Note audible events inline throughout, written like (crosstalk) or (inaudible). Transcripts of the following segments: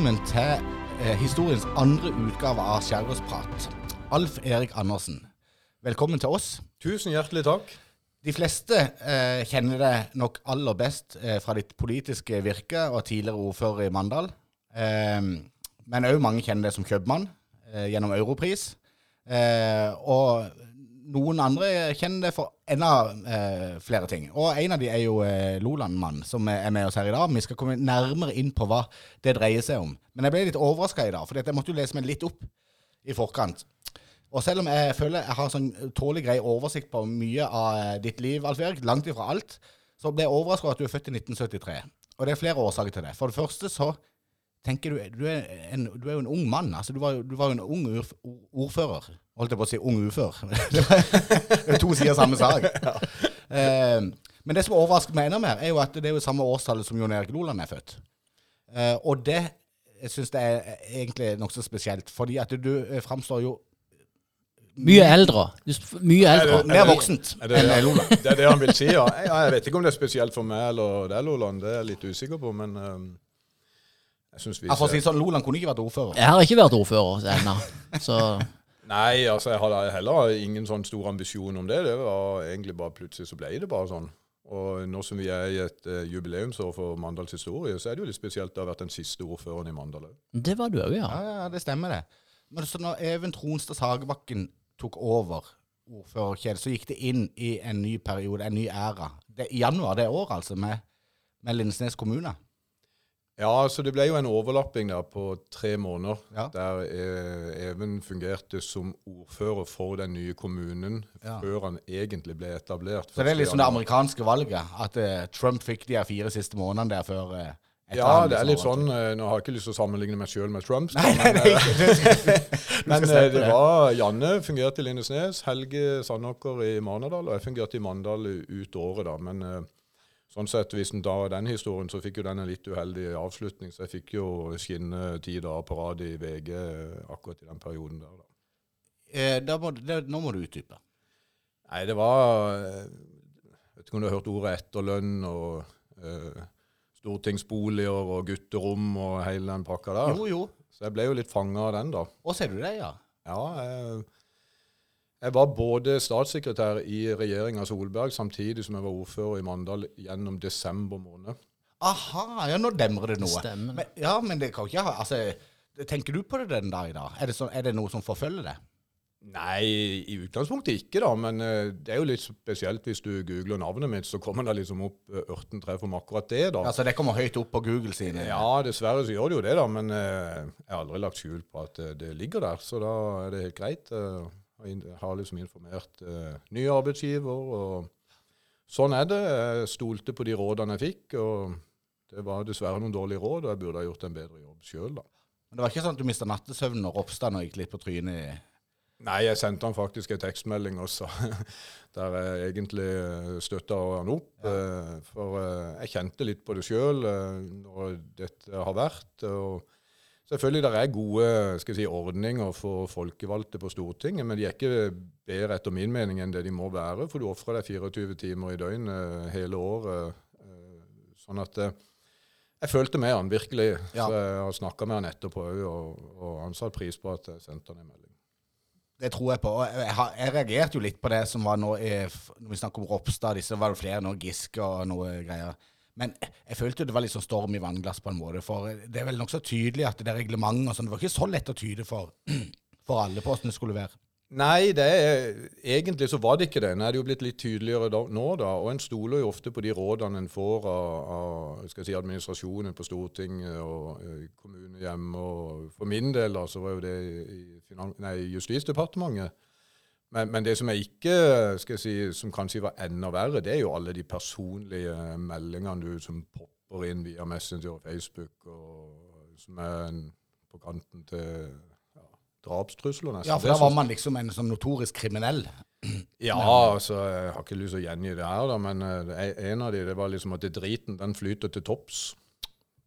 velkommen til eh, historiens andre utgave av Skjærgårdsprat. Alf Erik Andersen, velkommen til oss. Tusen hjertelig takk. De fleste eh, kjenner deg nok aller best eh, fra ditt politiske virke og tidligere ordfører i Mandal. Eh, men òg mange kjenner deg som kjøpmann eh, gjennom Europris. Eh, og noen andre kjenner det for enda eh, flere ting. Og en av de er jo eh, Loland-mann, som er med oss her i dag. Vi skal komme nærmere inn på hva det dreier seg om. Men jeg ble litt overraska i dag, for jeg måtte jo lese meg litt opp i forkant. Og selv om jeg føler jeg har sånn tålelig grei oversikt på mye av eh, ditt liv, Alf Erik, langt ifra alt, så ble jeg overraska over at du er født i 1973. Og det er flere årsaker til det. For det første så tenker du Du er, en, du er jo en ung mann. altså Du var, du var jo en ung ordfører. Holdt jeg på å si ung ufør. (laughs) det er to sider samme sak. (laughs) Eh, men det som overrasker meg enda mer, er jo at det er jo samme årstallet som Jon Erik Loland er født. Eh, og det jeg syns jeg er egentlig nokså spesielt, fordi at du eh, framstår jo Mye eldre. Mye eldre. Er mer voksent det, enn Loland. (laughs) det er det han vil si, ja. Jeg, jeg vet ikke om det er spesielt for meg eller deg, Loland. Det er jeg litt usikker på, men um, jeg syns vi ser... for å si sånn, Loland kunne ikke vært ordfører. Jeg har ikke vært ordfører ennå. Så Nei, altså, jeg hadde heller ingen sånn stor ambisjon om det. Det var egentlig bare plutselig så ble det bare sånn. Og nå som vi er i et uh, jubileumsår for Mandals historie, så er det jo litt spesielt å ha vært den siste ordføreren i Mandal òg. det var du òg, ja. Ja, ja, det stemmer det. Men så når Even Tronstad Sagebakken tok over ordførerkjedet, så gikk det inn i en ny periode, en ny æra. Det, I januar det året, altså, med, med Lindesnes kommune. Ja, så det ble jo en overlapping der på tre måneder, Ja. der eh, Even fungerte som ordfører for den nye kommunen Ja. før han egentlig ble etablert. Så det er liksom det amerikanske valget, at uh, Trump fikk de fire siste månedene der før uh, Ja, det er liksom litt sånn eh, Nå har jeg ikke lyst til å sammenligne meg sjøl med Trump, Nei, nei, men, nei, det var Janne fungerte i Lindesnes, Helge Sandåker i Manadal, og jeg fungerte i Mandal ut året, da. Men sånn sett, hvis en tar den historien, så fikk jo den en litt uheldig avslutning. Så jeg fikk jo skinne ti dager på rad i VG eh, akkurat i den perioden der, da. Eh, da må, det, nå må du utdype. Nei, det var Jeg Vet ikke om du har hørt ordet etterlønn og eh, stortingsboliger og gutterom og hele den pakka der. Jo, jo. Så jeg ble jo litt fanga av den, da. Å, ser du det, ja? Ja, jeg, jeg var både statssekretær i regjeringa Solberg samtidig som jeg var ordfører i Mandal gjennom desember måned. Aha, ja, nå demrer det noe. Stemmer. Men, ja, men det kan ikke ha Altså, tenker du på det den dag i dag? Er det, så, er det noe som forfølger det? Nei, i utgangspunktet ikke, da. Men uh, det er jo litt spesielt hvis du googler navnet mitt, så kommer det liksom opp eh, ørten treff om akkurat det, da. Altså, det kommer høyt opp på Google sine Ja, dessverre så gjør det jo det, da. Men uh, jeg har aldri lagt skjul på at det ligger der. Så da er det helt greit. eh, og har liksom informert uh, ny arbeidsgiver, og sånn er det. Jeg stolte på de rådene jeg fikk, og det var dessverre noen dårlige råd, og jeg burde ha gjort en bedre jobb sjøl, da. Men det var ikke sånn at du mista nattesøvnen og Ropstad gikk litt på trynet i Nei, jeg sendte han faktisk en tekstmelding også, (laughs) der jeg egentlig støtta han opp. Ja. For eh, jeg kjente litt på det sjøl når dette har vært. og Selvfølgelig der er gode si, ordninger for folkevalgte på Stortinget, men de er ikke bedre etter min mening enn det de må være. For du ofrer deg 24 timer i døgnet hele året. eh, Sånn at eh, jeg følte med han virkelig. Ja. Så jeg har snakka med han etterpå òg, og, og han satte pris på at jeg sendte han en melding. Det tror jeg på. Og jeg, har, jeg reagerte jo litt på det som var nå Når vi snakker om Ropstad, disse var det flere nå, Giske og noe greier. Men jeg, følte jo det var litt sånn storm i vannglass på en måte. For det er vel nokså tydelig at det er reglement og sånn. Det var ikke så lett å tyde for, (clears throat) for alle på hvordan det skulle være. Nei, er, egentlig så var det ikke det. Nå er det jo blitt litt tydeligere da, nå, da. Og en stoler jo ofte på de rådene en får av, av si, administrasjonen på Stortinget og eh, kommunehjem. Og for min del da, så var jo det i nei, Justisdepartementet. Men, men det som jeg ikke, skal jeg si, som kanskje var enda verre, det er jo alle de personlige meldingene du som popper inn via Messenger og Facebook, og som er en, på kanten til ja, drapstrusler nesten. Ja, for da var man liksom en sånn notorisk kriminell. (clears throat) ja, altså, jeg har ikke lyst til å gjengi det her, da, men eh, en av de, det var liksom at det driten den flyter til topps.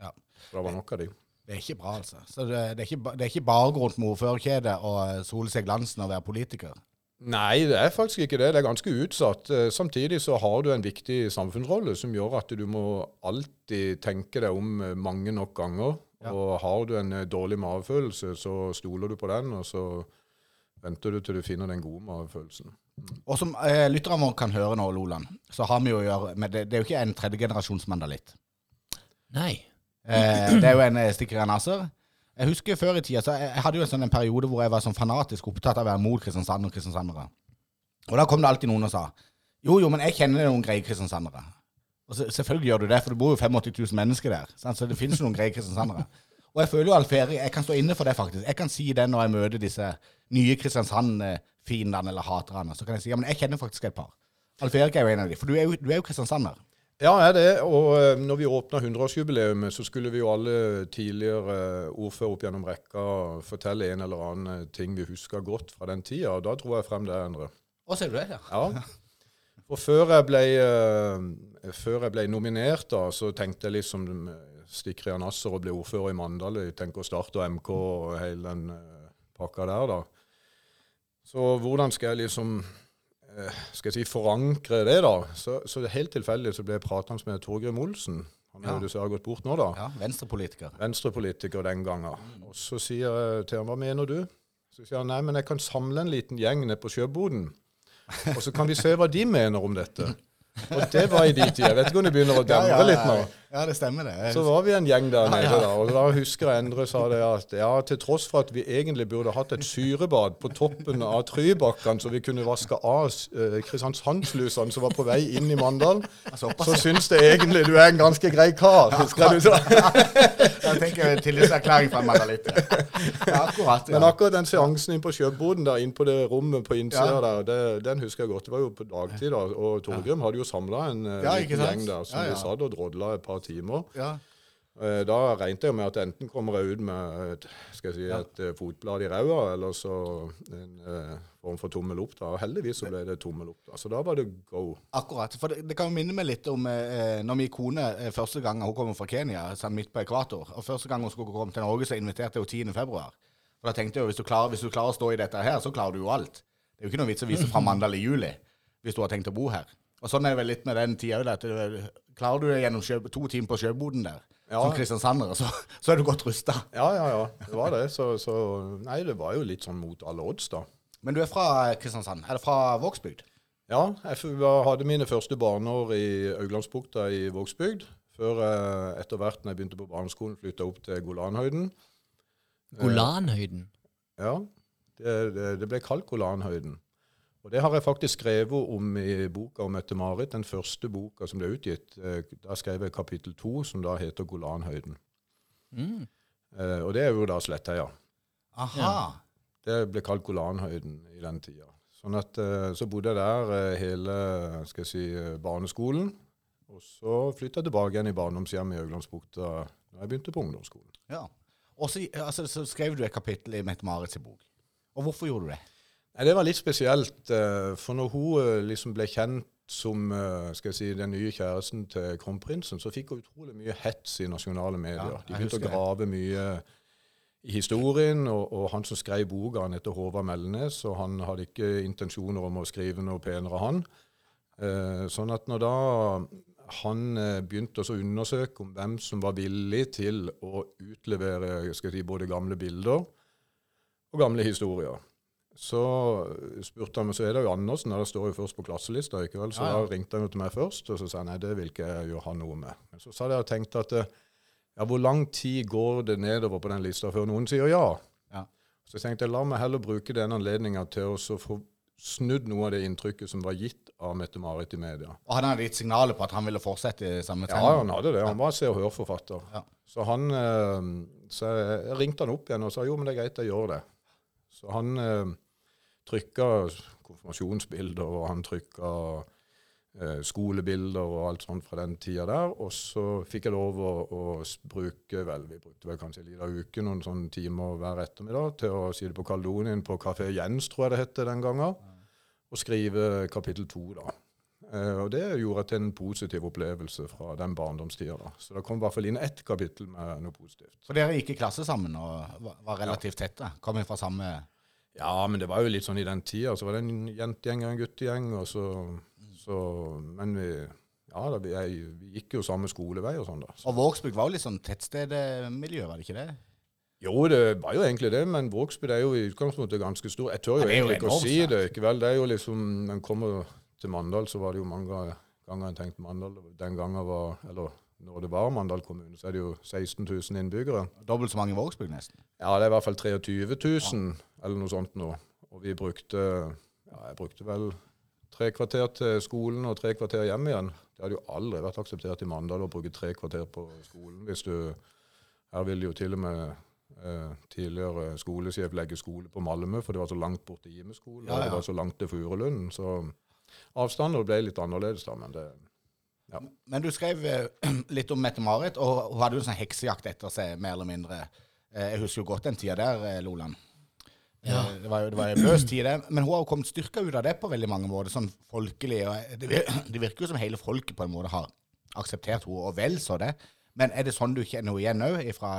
Ja. Så det var nok av de. Det er ikke bra, altså. Så det, det, er, ikke, det er ikke bare å gå rundt med ordførerkjede og sole seg glansen og være politiker. Nei, det er faktisk ikke det. Det er ganske utsatt. Eh, Samtidig så har du en viktig samfunnsrolle som gjør at du må alltid tenke deg om eh, mange nok ganger. Og har du en eh, dårlig magefølelse, så stoler du på den, og så venter du til du finner den gode magefølelsen. Og som eh, lytterne våre kan høre nå, Loland, så har vi jo å gjøre med det, det er jo ikke en tredjegenerasjons mandalitt. Nei. Eh, det er jo en stikker i Nasser. Jeg husker før i tida, så jeg, jeg hadde jo en sånn periode hvor jeg var sånn fanatisk opptatt av å være mot Kristiansand og kristiansandere. Og da kom det alltid noen og sa jo, jo, men jeg kjenner noen greie kristiansandere. Og så, selvfølgelig gjør du det, for det bor jo 85 000 mennesker der. Sant? Så det finnes jo noen greie kristiansandere. Og jeg føler jo Alferi, jeg kan stå inne for det, faktisk. Jeg kan si det når jeg møter disse nye Kristiansand-fiendene eller haterne. Så kan jeg si ja, men jeg kjenner faktisk et par. Alferi er jo en av de, for du er jo, du er jo kristiansander. Ja, er det. Og eh, når vi åpna 100-årsjubileet, så skulle vi jo alle tidligere eh, ordfører opp gjennom rekka fortelle en eller annen ting vi husker godt fra den tida. Og da dro jeg frem det, Endre. Å, ser du det? Ja. Ja. Og før jeg ble, eh, før jeg ble nominert, da, så tenkte jeg liksom eh, Stikker Jan Asser og blir ordfører i Mandal. Jeg tenker å starte MK og hele den eh, pakka der, da. Så hvordan skal jeg liksom eh, skal jeg si, forankre det, da? Så, så helt tilfeldig så ble jeg pratende med Torgrim Olsen. Han er jo dessverre gått bort nå, da. ja Venstrepolitiker. Venstrepolitiker den gangen. Og så sier jeg til han, hva mener du? Så sier han, nei, men jeg kan samle en liten gjeng nede på sjøboden. Og så kan vi se hva de mener om dette. (laughs) Og det var i de tider. Jeg vet ikke om det begynner å demre litt nå. Ja, det stemmer det. Så var vi en gjeng der nede, ja. da. Og da husker jeg Endre sa det at ja, til tross for at vi egentlig burde hatt et syrebad på toppen av Trybakken, så vi kunne vaske av eh, Kristiansandslusene som var på vei inn i Mandal, altså, så syns det egentlig du er en ganske grei kar. Husker du så? (laughs) Jeg tenker tillitserklæring fra en mandalitt. Ja, akkurat. Men akkurat den seansen inn på sjøboden der, inn på det rommet på innsida Ja. der, det, den husker jeg godt. Det var jo på dagtid, da. Og Torgrim hadde jo samla en eh, Ja, gjeng der som Ja, ja. vi satt og drodla et par timer. Ja. Eh, Da regnet jeg med at enten kommer jeg ut med et, skal jeg si, et ja. fotblad i ræva, eller så en eh, form for tommel opp. da. Og heldigvis så ble det tommel opp. da. Så da var det go. Akkurat. For det, det kan jo minne meg litt om eh, når min kone eh, første gang hun kommer fra Kenya, midt på ekvator, og første gang hun skulle komme til Norge, så inviterte jeg 10. februar. For da tenkte jeg jo hvis du, klarer, hvis du klarer å stå i dette her, så klarer du jo alt. Det er jo ikke noe vits å vise fra (laughs) mandag eller juli hvis du har tenkt å bo her. Og sånn er det vel litt med den tida òg. Klarer du det gjennom sjø, to timer på sjøboden der, Ja. som kristiansander, så, (laughs) så er du godt rusta. Ja, ja, ja. Det var det. Så, så Nei, det var jo litt sånn mot alle odds, da. Men du er fra Kristiansand? Er det fra Vågsbygd? Ja, jeg hadde mine første barneår i Auglandsbukta i Vågsbygd. Før jeg etter hvert, når jeg begynte på barneskolen, flytta opp til Golanhøyden. Golanhøyden. Ja, det, det, det ble kalt Golanhøyden. Og det har jeg faktisk skrevet om i boka om Mette-Marit, den første boka som ble utgitt. Eh, Da skrev jeg kapittel to, som da heter Golanhøyden. Mm. Eh, Og det er jo da Slettheia. Aha. Det ble kalt Golanhøyden i den tida. Sånn at eh, Så bodde jeg der eh, hele skal jeg si, barneskolen. Og så flytta jeg tilbake igjen i barndomshjemmet i Øglandsbukta da jeg begynte på ungdomsskolen. Ja. Og så, altså, så skrev du et kapittel i Mette-Marits bok. Og hvorfor gjorde du det? Nei, Det var litt spesielt, eh, for når hun eh, liksom ble kjent som eh, skal jeg si, den nye kjæresten til kronprinsen, så fikk hun utrolig mye hets i nasjonale medier. Ja, De begynte å grave mye i historien, og, og han som skrev boka, han heter Håvard Melnes, og han hadde ikke intensjoner om å skrive noe penere, han. Eh, sånn at når da han begynte å undersøke om hvem som var villig til å utlevere skal jeg si, både gamle bilder og gamle historier, så spurte han meg, så er det jo Andersen, og det står jo først på klasselista, ikke vel? Så Ja, ja. da ringte han jo til meg først, og så sa han nei, det vil ikke jeg gjøre han noe med. Men så sa jeg og tenkte at eh, ja, hvor lang tid går det nedover på den lista før noen sier ja? Ja. Så jeg tenkte la meg heller bruke den anledninga til å få snudd noe av det inntrykket som var gitt av Mette-Marit i media. Og han hadde gitt signaler på at han ville fortsette i samme Ja, han hadde det. Han var Se og Hør-forfatter. Ja. Så han eh, Så jeg jeg ringte han opp igjen og sa jo, men det er greit, jeg gjør det. Så han eh, trykka konfirmasjonsbilder, og han trykka eh, skolebilder og alt sånt fra den tida der. Og så fikk jeg lov å, å bruke vel, vi brukte vel kanskje en liten uke, noen sånne timer hver ettermiddag, til å sitte på Kaldonien, på Kafé Jens, tror jeg det het den gangen, og skrive kapittel to, da. Uh, og det gjorde til en positiv opplevelse fra den barndomstida. da. Så det kom i hvert fall inn ett kapittel med noe positivt. For dere gikk i klasse sammen og var, relativt relativt tette? Kom fra samme Ja, men det var jo litt sånn i den tida. Så var det en jentegjeng og en guttegjeng. og så, så, Men vi Ja, da, vi, jeg, vi gikk jo samme skolevei og sånn, da. Så. Og Vågsbygd var jo litt sånn tettstedmiljø, var det ikke det? Jo, det var jo egentlig det, men Vågsbygd er jo i utgangspunktet ganske stor. Jeg tør jo egentlig ikke å si det. ikke vel? Det er jo liksom, Når en kommer til Mandal, så var det jo mange ganger en tenkte Mandal den gangen var, eller når det var Mandal kommune, så er det jo 16 000 innbyggere. Dobbelt så mange i Vågsbygd, nesten. Ja, det er i hvert fall 23 000, eller noe sånt nå. Og vi brukte ja, jeg brukte vel tre kvarter til skolen og tre kvarter hjem igjen. Det hadde jo aldri vært akseptert i Mandal å bruke tre kvarter på skolen. hvis du, Her ville jo til og med eh, tidligere skolesjef legge skole på Malmö, for det var så langt bort til Gimeskolen, Ja, og det var så langt til Furulund. Så avstander ble litt annerledes da, men det Men du skrev eh, (clears throat) litt om Mette-Marit, og hun hadde jo en sånn heksejakt etter seg, mer eller mindre. Eh, Jeg husker jo godt den tida der, eh, Loland. Ja. Det var jo det var en løs tid, det. Men hun har jo kommet styrka ut av det på veldig mange måter, sånn folkelig. og Det, (clears throat) det virker jo som hele folket på en måte har akseptert henne, og vel så det. Men er det sånn du kjenner henne igjen òg, fra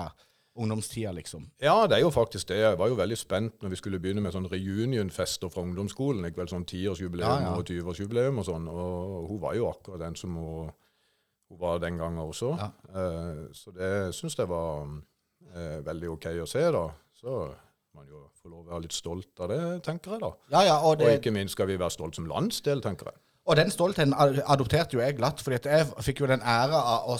ungdomstida, liksom? Ja, det er jo faktisk det. Jeg var jo veldig spent når vi skulle begynne med sånn reunionfester fra ungdomsskolen. Ikke vel sånn tiårsjubileum Ja, ja. og 20-årsjubileum og sånn. Og hun var jo akkurat den som hun, hun var den gangen også. Ja. Eh, så det syns jeg var eh, veldig OK å se, da. Så man jo få lov å være litt stolt av det, tenker jeg da. Ja, ja, og, Og ikke minst skal vi være stolt som landsdel, tenker jeg. Og den stoltheten adopterte jo jeg glatt, fordi jeg fikk jo den æra av å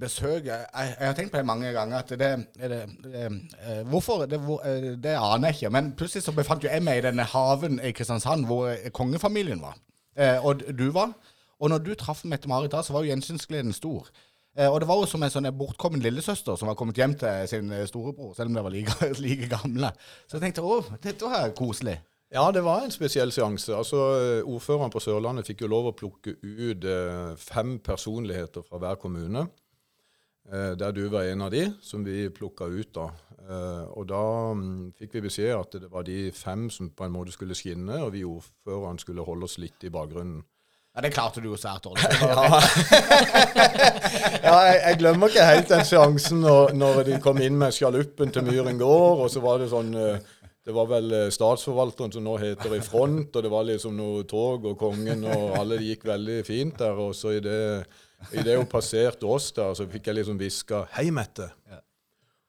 besøke jeg, jeg har tenkt på det mange ganger, at det, det, det eh, Hvorfor? Det, eh, det aner jeg ikke. Men plutselig så befant jo jeg meg i denne haven i Kristiansand hvor eh, kongefamilien var. Eh, og du var. Og når du traff Mette-Marit da, så var jo gjensynsgleden stor. Eh, og det var jo som en sånn bortkommen lillesøster som var kommet hjem til sin eh, storebror, selv om de var like, (laughs) like gamle. Så jeg tenkte å, dette var koselig. Ja, det var en spesiell seanse. Altså, eh, Ordføreren på Sørlandet fikk jo lov å plukke ut eh, fem personligheter fra hver kommune. Eh, der du var en av de som vi plukka ut. da. Og da mm, fikk vi beskjed at det var de fem som på en måte skulle skinne, og vi ordførerne skulle holde oss litt i bakgrunnen. Ja, det klarte du jo svært dårlig. (laughs) Ja, jeg, jeg glemmer ikke helt den seansen når, når de kom inn med sjaluppen til Myren gård, og så var det sånn eh, Det var vel eh, statsforvalteren som nå heter i front, og det var liksom noe tog og kongen, og alle gikk veldig fint der. Og så i det, i det hun passerte oss der, så fikk jeg liksom hviska 'Hei, Mette'.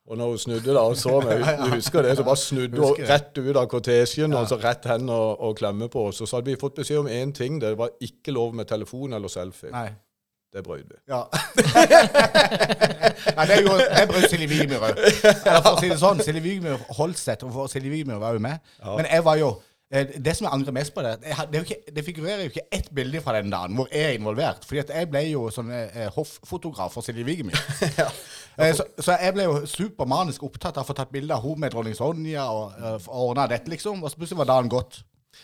Og når hun snudde da og så meg, (laughs) du husker det, så bare snudde hun rett ut av kortesjen og så rett hen og, og klemme på oss. Og så hadde vi fått beskjed om én ting. Det var ikke lov med telefon eller selfie. Nei. Det brøt vi. Ja. (laughs) Nei, det er jo jeg brøt Silje Wigmyr òg. For å si det sånn, Silje Wigmyr holdt seg, og for Silje Wigmyr var jo med. Men jeg var jo eh, Det som jeg angrer mest på, det det, er jo ikke, det figurerer jo ikke ett bilde fra den dagen hvor jeg er involvert. Fordi at jeg ble jo sånn eh, hoffotograf for Silje Vigmyr. (laughs) Eh, Så, så jeg ble jo supermanisk opptatt av å få tatt bilde av henne med dronning Sonja og og ordna dette, liksom. Og så plutselig var dagen gått.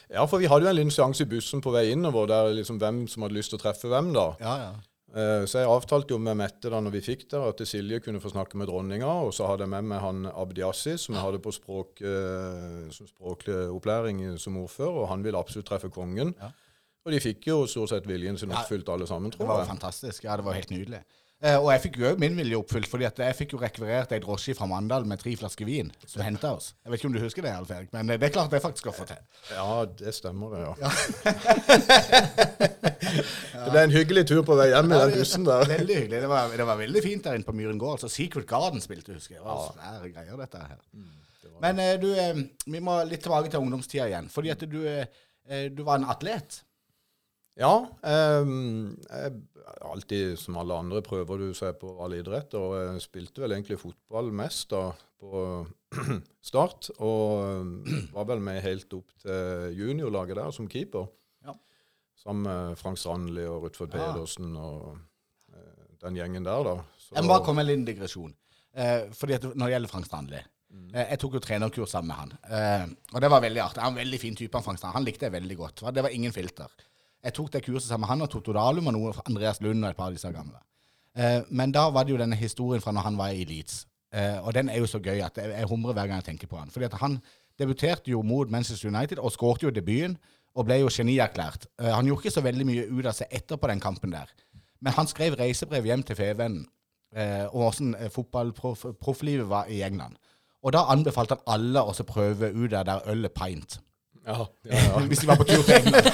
Ja, for vi hadde jo en liten seanse i bussen på vei innover, der liksom hvem som hadde lyst til å treffe hvem, da. Ja, ja. Eh, Så jeg avtalte jo med Mette da når vi fikk der, at Silje kunne få snakke med dronninga. Og så hadde jeg med meg han Abdi Assis, som jeg hadde på språk, eh, som språklig opplæring som ordfører, og han ville absolutt treffe kongen. Ja. Og de fikk jo stort sett viljen sin oppfylt, alle sammen, tror jeg. Det var jo fantastisk. Ja, det var helt nydelig. Eh, og jeg fikk jo min vilje oppfylt, fordi at jeg fikk jo rekvirert ei drosje fra Mandal med tre flasker vin som henta oss. Jeg vet ikke om du husker det, Alf Erik, men det er klart jeg faktisk å få til. Ja, det stemmer det, ja. (laughs) Det ble en hyggelig tur på vei hjem i den bussen der. Veldig hyggelig. Det var, det var veldig fint der inne på Myren gård. Altså Secret Garden spilte, husker jeg. Det var svære greier, dette her. Men eh, du, eh, vi må litt tilbake til ungdomstida igjen. Fordi at du, du var en atlet. Ja. Um, jeg, alltid som alle andre prøver du seg på all idrett, og jeg spilte vel egentlig fotball mest da på (clears throat) start. Og ehm, var vel med helt opp til juniorlaget der som keeper. Ja. Sammen med Frank Strandli og Rutford Ja. Pedersen og eh, den gjengen der, da. Så- Jeg må bare komme med en liten digresjon. Eh, fordi at Når det gjelder Frank Strandli Mm. eh, Jeg tok jo trenerkurs sammen med han. Eh, og det var veldig artig. Han var en veldig fin type. Han Frank Strandli. Han likte jeg veldig godt. Det var ingen filter. Jeg tok det kurset sammen med han og Totto Dalum og noe Andreas Lund og et par av disse gamle. Eh, men da var det jo denne historien fra når han var i Leeds. Eh, og den er jo så gøy at jeg, jeg humrer hver gang jeg tenker på han. Fordi at han debuterte jo mot Manchester United og skårte jo debuten og ble jo genierklært. Eh, han gjorde ikke så veldig mye ut av seg etterpå den kampen der. Men han skrev reisebrev hjem til Fevennen eh, og åssen eh, fotballprofflivet var i England. Og da anbefalte han alle å prøve ut det der ølet pint. Ja, ja, ja. Hvis de var på tur til England. (laughs) (laughs)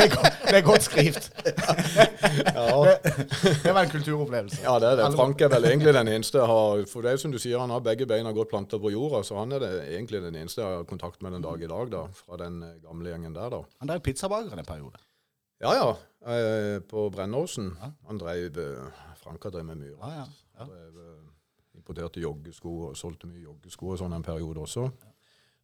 Det, det, det er godt skrift. (laughs) ja. Det var en kulturopplevelse. Ja, det er det. Frank er vel egentlig den eneste har For det er som du sier, han har begge beina godt planta på jorda, så han er det egentlig den eneste jeg har kontakt med den dag i dag, da. Fra den eh, gamle gjengen der, da. Han drev pizzabaker en periode. Ja ja, eh, på Brennåsen. Han drev eh, Frank har drevet med mye. Ja, ja. ja. Drev, eh, importerte joggesko og solgte mye joggesko og sånn en periode også.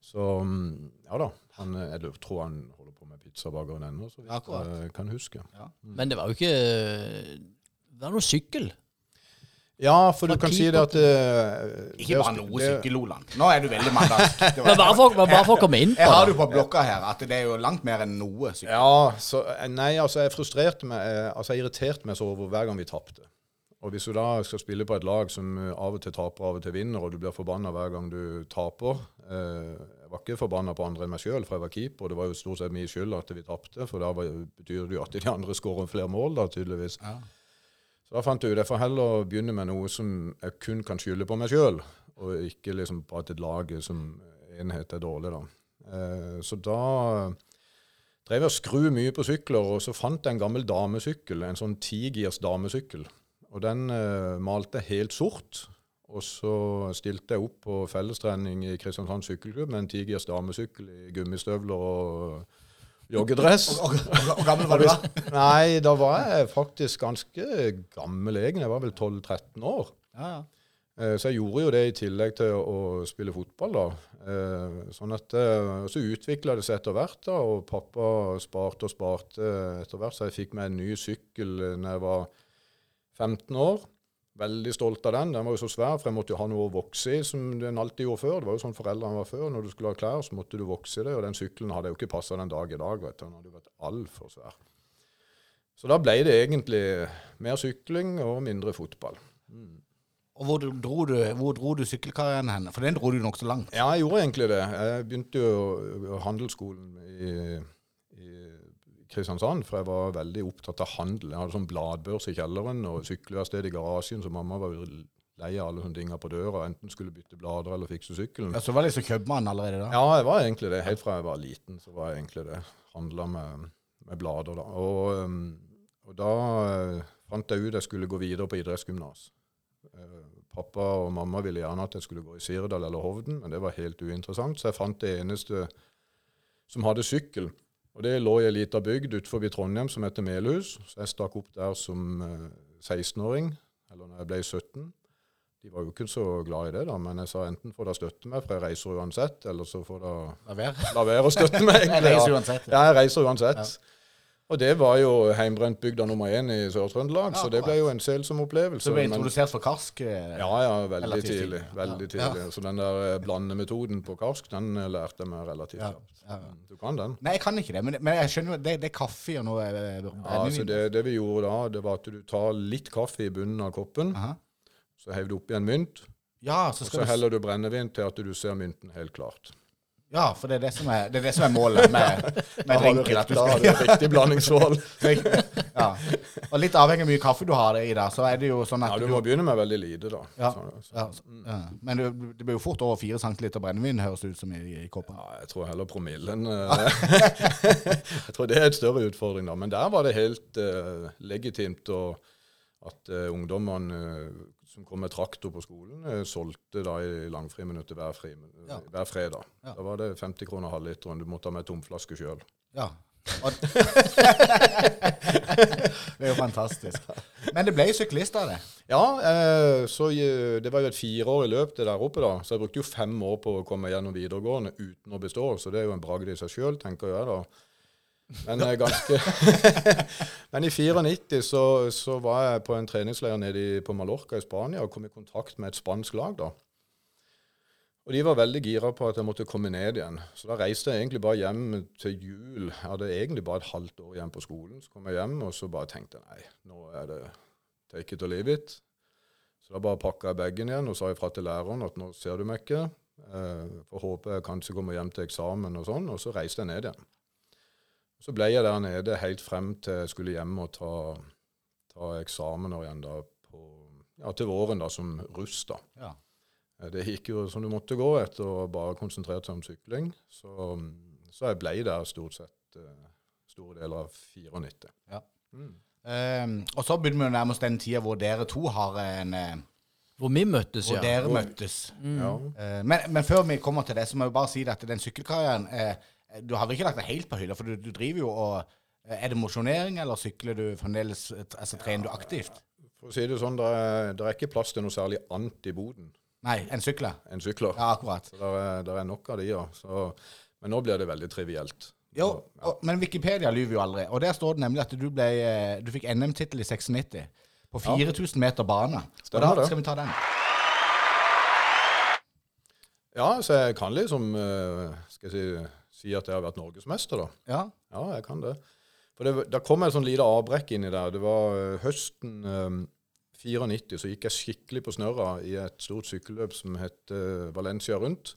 Så mm, ja da. Han, eh, jeg tror han holder på med pizzabakeren ennå, så vidt Akkurat. jeg kan huske. Men det var jo ikke Det var noe sykkel. Ja, for du kan si det at det... Ikke bare noe det- sykkel, Olan. Nå er du veldig mandalsk. Det var- Men bare for, men bare for å komme inn på Jeg har det. du på blokka her at det er jo langt mer enn noe sykkel. Ja, så, eh, nei, altså jeg frustrerte meg, eh, altså jeg irriterte meg så over hver gang vi tapte. Og hvis du da skal spille på et lag som eh, av og til taper, av og til vinner, og du blir forbanna hver gang du taper eh, Jeg var ikke forbanna på andre enn meg sjøl, for jeg var keeper. Det var jo stort sett min skyld at vi tapte, for da betyr det jo at de andre skårer flere mål, da, tydeligvis. Ja. Så da fant jeg ut jeg får heller begynne med noe som jeg kun kan skylde på meg sjøl, og ikke liksom på at et lag som enhet er dårlig, da. Eh, så da drev jeg og skru mye på sykler, og så fant jeg en gammel damesykkel, en sånn tigirs damesykkel. Og den eh, malte jeg helt sort. Og så stilte jeg opp på fellestrening i Kristiansand sykkelklubb med en Tigers damesykkel i gummistøvler og joggedress. Og, og, og, og gammel var du da? (laughs) Nei, da var jeg faktisk ganske gammel egentlig. Jeg var vel 12-13 år. Ja, ja. Eh, Så jeg gjorde jo det i tillegg til å spille fotball. da. Eh, Sånn at, eh, Så utvikla det seg etter hvert, da, og pappa sparte og sparte etter hvert. Så jeg fikk meg en ny sykkel når jeg var 15 år. Veldig stolt av den. Den var jo så svær, for jeg måtte jo ha noe å vokse i, som den alltid gjorde før. Det var jo sånn foreldrene var før. Når du skulle ha klær, så måtte du vokse i det. Og den sykkelen hadde jo ikke passa den dag i dag. vet du. Den hadde jo vært altfor svær. Så da ble det egentlig mer sykling og mindre fotball. Og hvor dro du, hvor dro du sykkelkarrieren hen? For den dro du nokså langt. Ja, jeg gjorde egentlig det. Jeg begynte jo handelsskolen i, i Kristiansand, for jeg var veldig opptatt av handel. Jeg hadde sånn bladbørs i kjelleren og sykkelverksted i garasjen, så mamma var lei av alle sånne dinger på døra. Enten skulle bytte blader eller fikse sykkelen. Ja, så var liksom kjøpmann allerede da? Ja, jeg var egentlig det. Helt fra jeg var liten, så var jeg egentlig det. Handla med, med blader, da. Og, um, og da eh, fant jeg ut jeg skulle gå videre på idrettsgymnas. Eh, Pappa og mamma ville gjerne at jeg skulle gå i Sirdal eller Hovden, men det var helt uinteressant, så jeg fant det eneste som hadde sykkel. Og det lå i ei lita bygd utenfor Trondheim som heter Melhus. Så jeg stakk opp der som eh, 16-åring, eller når jeg ble 17. De var jo ikke så glad i det, da, men jeg sa enten får dere støtte meg, for jeg reiser uansett, eller så får dere La være. å støtte meg. (laughs) Jeg reiser uansett. Ja, jeg reiser uansett. Og det var jo heimbrentbygda nummer én i Sør-Trøndelag, Ja, så det ble jo en selsom opplevelse. Så du ble introdusert for karsk? eh, ja, ja, veldig tidlig. veldig Ja. tidlig. Så den der eh, blandemetoden på karsk, den eh, lærte jeg meg relativt kjapt. ja. Mm, Du kan den? Nei, jeg kan ikke det, men, men jeg skjønner det, det er kaffe og noe eh, Ja, brennevin. så det, det vi gjorde da, det var at du tar litt kaffe i bunnen av koppen, Aha. så hever du oppi en mynt, Ja, så og så heller du brennevin til at du ser mynten helt klart. Ja, for det er det som er, det er, det som er målet med, med du, drinken. Da har du riktig blandingsforhold. (laughs) ja. Og litt avhengig av hvor mye kaffe du har i da, så er det jo sånn at Ja, du må begynne med veldig lite, da. Ja. Så, så. ja, ja. Men det, det blir jo fort over fire centiliter brennevin, høres det ut som i, i koppen. Ja, jeg tror heller promillen eh, (laughs) Jeg tror det er et større utfordring, da. Men der var det helt uh, legitimt å, at uh, ungdommene eh, som kom med traktor på skolen, eh, solgte da i langfriminuttet hver, fri, Ja. hver fredag. Ja. Da var det 50 kroner halvliteren. Du måtte ha med tomflaske sjøl. Ja. (laughs) Det er jo fantastisk. Men det ble jo syklist av det. Ja, eh, så eh, det var jo et fireårig løp det der oppe, da. Så jeg brukte jo fem år på å komme gjennom videregående uten å bestå. Så det er jo en bragd i seg sjøl, tenker jeg da. Men eh, ganske (laughs) Men i 94 så, så var jeg på en treningsleir nede på Mallorca i Spania og kom i kontakt med et spansk lag da. Og de var veldig gira på at jeg måtte komme ned igjen. Så da reiste jeg egentlig bare hjem til jul. Jeg hadde egentlig bare et halvt år igjen på skolen. Så kom jeg hjem og så bare tenkte nei, nå er det take it or leave it. Så da bare pakka jeg bagen igjen og sa ifra til læreren at nå ser du meg ikke. Eh, Får håpe jeg kanskje kommer hjem til eksamen og sånn. Og så reiste jeg ned igjen. Så ble jeg der nede helt frem til jeg skulle hjem og ta, ta eksamener igjen da på, ja, til våren da som russ. da. Ja. Eh, Det gikk jo som det måtte gå etter å bare konsentrere seg om sykling. Så mm, så jeg ble der stort sett eh, store deler av 94. Ja. Mm. Um, og så begynner vi å nærme oss den tida hvor dere to har en eh, Hvor vi møttes, Hvor ja. dere møttes. møttes. Ja. Uh, men, men før vi kommer til det, så må jeg bare si at den sykkelkarrieren eh, Du har vel ikke lagt deg helt på hylla, for du, du driver jo og eh, Er det mosjonering, eller sykler du fremdeles eh, Altså trener du aktivt? For å si det sånn, det er, der er ikke plass til noe særlig annet i boden Nei, en sykler? En sykler. Ja, akkurat. Så der er, er nok av de, ja. Så, men nå blir det veldig trivielt. Jo, Ja. og, men Wikipedia lyver jo aldri. Og der står det nemlig at du, ble, eh, du fikk NM-tittel i 96 på 4000 meter bane. Og da skal vi ta den. Ja, så jeg kan liksom skal jeg si, si at jeg har vært norgesmester, da. Ja. Ja, jeg kan det. For det, Da kom et sånn lite avbrekk inni der. Det var eh, høsten um, 94, så gikk jeg skikkelig på snørra i et stort sykkelløp som het uh, Valencia Rundt.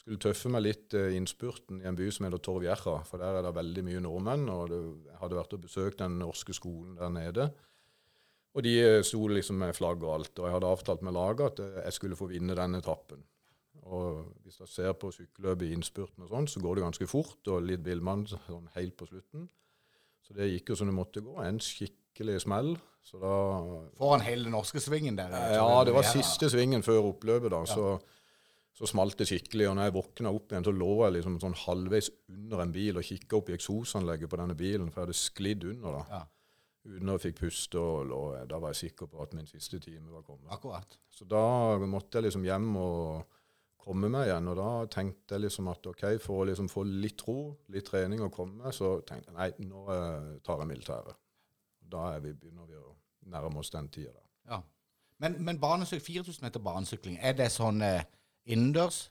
Skulle tøffe meg litt eh, i innspurten i en by som heter Torvjecha, for der er det veldig mye nordmenn. og det, Jeg hadde vært og besøkt den norske skolen der nede. Og de eh, sto liksom med flagg og alt. Og jeg hadde avtalt med laget at eh, jeg skulle få vinne den etappen. Og hvis jeg ser på sykkelløpet i innspurten og sånn, så går det ganske fort, og litt villmann sånn helt på slutten. Så det gikk jo som det måtte gå. En skikkelig smell. Så da Foran hele den norske svingen der. Ja, det var siste svingen før oppløpet, da. Så, så smalt det skikkelig. Og når jeg våkna opp igjen, så lå jeg liksom sånn halvveis under en bil og kikka opp i eksosanlegget på denne bilen, for jeg hadde sklidd under da. Ja. Uten å fikk puste, og lå, da var jeg sikker på at min siste time var kommet. Akkurat. Så da måtte jeg liksom hjem og komme meg igjen. Og da tenkte jeg liksom at OK, for å liksom få litt ro, litt trening og komme meg, så tenkte jeg nei, nå eh, tar jeg militæret. Da er vi, begynner vi å nærme oss den tida der. Ja. Men, men 4000 meter banesykling, er det sånn eh, innendørs?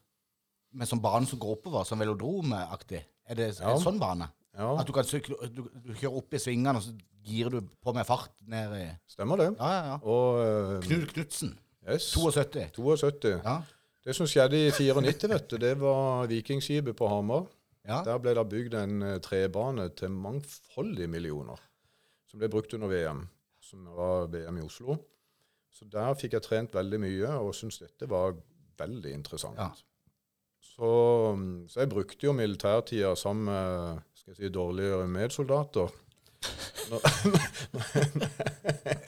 Med sånn bane som går oppover, sånn velodromaktig? Er det, Ja. det sånn bane? Ja, At du kan sykle, du, du kjører opp i svingene, og så girer du på med fart ned i stemmer det. Ja, ja, ja. Og uh, Knut Knutsen, yes, 72. 72. Ja. Det som skjedde i 94, vet du, det var Vikingskipet på Hamar. ja. Der ble det bygd en eh, trebane til mangfoldige millioner, som ble brukt under VM, som var VM i Oslo. Så der fikk jeg trent veldig mye, og syntes dette var veldig interessant. Ja. Så, mm, så jeg brukte jo militærtida sammen med skal jeg si, dårligere medsoldater.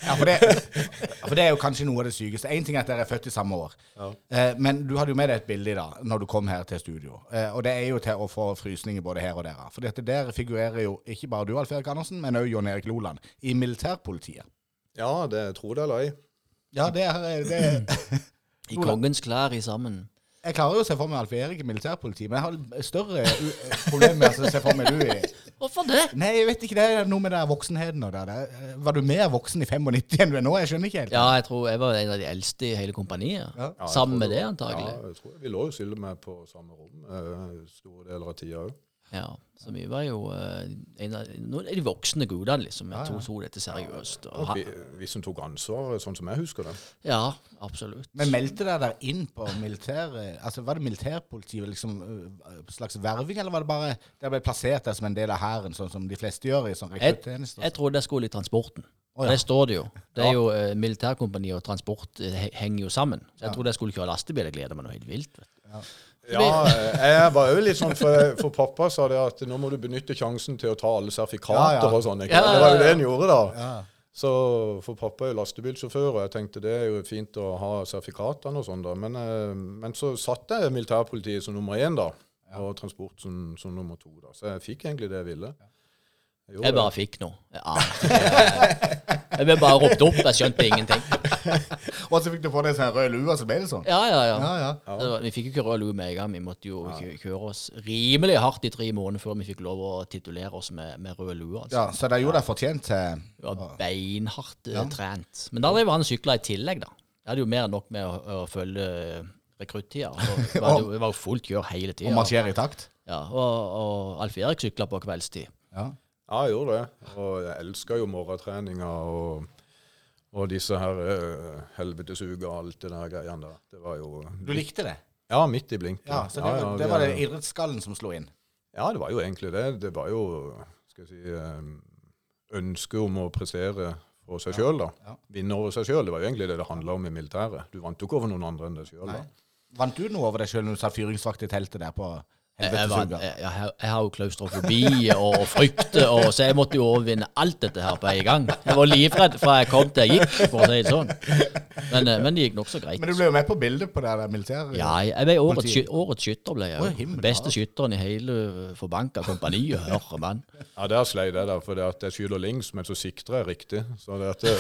Ja, for det, for det er jo kanskje noe av det sykeste. Én ting er at dere er født i samme år. Ja. Eh, men du hadde jo med deg et bilde i dag når du kom her til studio. Eh, og det er jo til å få frysninger både her og der. For dette der figurerer jo ikke bare du, Alf Erik Andersen, men òg Jon Erik Loland i militærpolitiet. Ja, det tror det eller ei. Ja, det er, det er I kongens klær i sammen. Jeg klarer jo å se for meg Alf Erik i militærpoliti, men jeg har større problemer problem med å se for meg du i Hvorfor det? Nei, jeg vet ikke. Det er noe med den voksenheten og det. der. Var du mer voksen i 95 enn du er nå? Jeg skjønner ikke helt. Ja, jeg tror jeg var en av de eldste i hele kompaniet. Ja. Ja, Sammen med det, antagelig. Ja, jeg tror Vi lå jo til og med på samme rom eh, store deler av tida òg. Ja, så vi var jo eh, en av, noen av de voksne gudene, liksom. Jeg ja. tok tok dette seriøst. Og, Vi, vi som tok ansvar, sånn som jeg husker det. ja, absolutt. Men meldte dere der inn på militæret? Altså, Var det militærpolitiet, liksom øh, slags verving, eller var det bare dere ble plassert der som en del av hæren, sånn som de fleste gjør i sånn rekruttjeneste? Jeg trodde jeg skulle i transporten. Oh, ja. Det står det jo. Det er jo eh, Militærkompani og transport eh, henger jo sammen. Så jeg Ja. trodde jeg skulle kjøre lastebil. Jeg gleder meg noe helt vilt. Vet du. Ja, jeg var jo litt sånn, for, for pappa sa det at nå må du benytte sjansen til å ta alle sertifikater Ja, ja. og sånn. ikke? Ja, ja, Det var jo det han gjorde da. Ja. Så For pappa er jo lastebilsjåfør, og jeg tenkte det er jo fint å ha sertifikatene og sånn, da. Men, eh, men så satte jeg militærpolitiet som nummer én, da. Og transport som, som nummer to, da. Så jeg fikk egentlig det jeg ville. Jeg Jeg bare det. fikk noe. Ikke. (laughs) Jeg ble bare ropt opp. Jeg skjønte ingenting. (laughs) Og så fikk du på deg sånn rød lue, så ble det sånn? Ja, ja, ja. Ja, ja. Ja. Vi fikk jo ikke rød lue med en gang. Vi måtte jo kjø- kjøre oss rimelig hardt i tre måneder før vi fikk lov å titulere oss med, med rød lue. Altså. ja så det gjorde deg fortjent til Vi var beinhardt eh, trent. Men da drev han sykla i tillegg, da. Jeg hadde jo mer enn nok med å, å følge rekruttida. (laughs) Det var jo fullt kjør hele tida. Og marsjere i takt? Ja, og, og Alf Erik sykla på kveldstid. Ja. Ja, jeg gjorde det. Og jeg elska jo morgentreninga og, og disse her uh, helvetesuga og alt det der greiene der. Det var jo Du likte det? Ja, midt i blinken. Ja, så det, var, det var det idrettsskallen som slo inn? Ja, det var jo egentlig det. Det var jo skal jeg si, eh, ønsket om å prestere for seg sjøl, da. ja. Vinne over seg sjøl. Det var jo egentlig det det handla om i militæret. Du vant jo ikke over noen andre enn deg sjøl. Vant du noe over deg sjøl når du sa fyringsvakt i teltet der på Jeg, var, jeg, jeg, jeg har jo klaustrofobi og frykt, og, så jeg måtte jo overvinne alt dette her på en gang. Jeg var livredd fra jeg kom til jeg gikk, for å si det sånn. Men, eh, men det gikk nokså greit. Men du ble jo med på bildet på det der militæret. Ja, jeg ble årets, årets skytter. ble jeg himmel, Beste skytteren i hele forbanka kompaniet. Hør, mann. Ja, der sleit jeg, da, for det at jeg skyter links, men så sikter jeg riktig. Så det at det,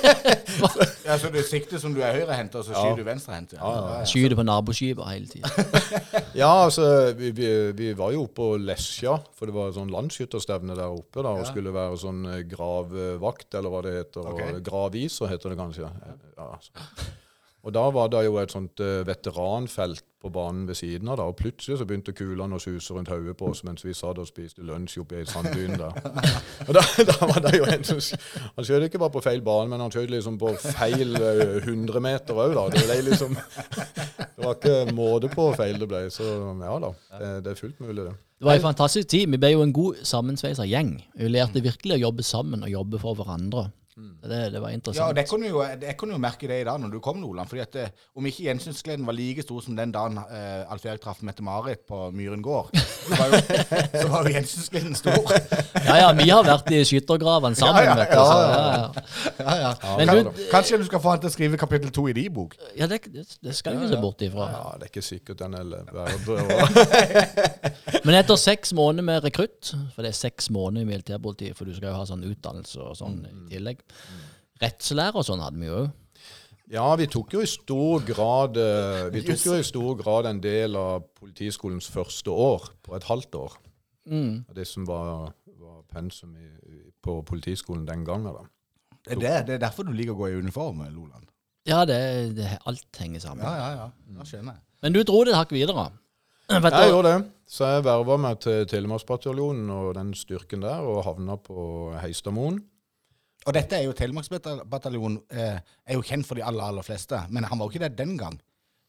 (laughs) Ja, så du sikter som du er høyrehendt, og så Ja. skyter du venstrehendt? Ja. Ja, ja. Skyter på naboskipa hele tida. (laughs) Ja, altså, vi, vi, vi var jo oppe på Lesja, for det var sånn landsskytterstevne der oppe, da, og skulle være sånn eh, gravvakt, eller hva det heter, Okay. graviser heter det kanskje. Ja, så. Og da var det jo et sånt eh, veteranfelt på banen ved siden av, da, og plutselig så begynte kulene å suse rundt hodet på oss mens vi satt og spiste lunsj oppe i sanddynen der. (laughs) Og da, da var det jo en som Han skjøt ikke bare på feil bane, men han skjøt liksom på feil eh, 100 meter òg, da. Det ble liksom (laughs) Det var ikke måte på hvor feil det ble. Så ja da, det, det er fullt mulig, det. Det var en fantastisk tid. Vi ble jo en god sammensveisa gjeng. Vi lærte virkelig å jobbe sammen og jobbe for hverandre. Det, det var Ja, og jeg det kunne, kunne jo merke det i dag når du kom, Nordland. fordi at eh, Om ikke gjensynsgleden var like stor som den dagen eh, Alf Erik traff Mette-Marit på Myren gård, så var jo, så var jo gjensynsgleden stor. (laughs) Ja, ja, vi har vært i skyttergravene sammen, Ja, ja, vet du. ja, Så, ja. ja, ja. Ja, ja. Men ja, du. Kanskje du skal få han til å skrive kapittel to i din bok? ja, det, det skal du ikke se bort ifra. Ja, det er ikke sikkert den er (laughs) Men etter seks måneder med rekrutt, for det er seks måneder i militærpolitiet, for du skal jo ha sånn utdannelse og sånn i tillegg. Rettslære og sånn hadde vi jo òg. Ja, vi tok jo i stor grad eh, Vi tok jo i stor grad en del av Politiskolens første år på et halvt år. Mm. Det som var, var pensum i, i- på Politiskolen den gangen. da. Det er, det, det er derfor du liker å gå i uniform, Loland. Ja, det, det, alt henger sammen. Ja, ja, ja. Da skjønner jeg. Men du dro det et hakk videre. (clears throat) Jeg da- gjorde det. Så jeg verva meg til Telemarksbataljonen og den styrken der, og havna på Heistadmoen. Og dette er jo Telemarksbataljonen eh, er jo kjent for de aller, aller fleste, men han var jo ikke det den gang.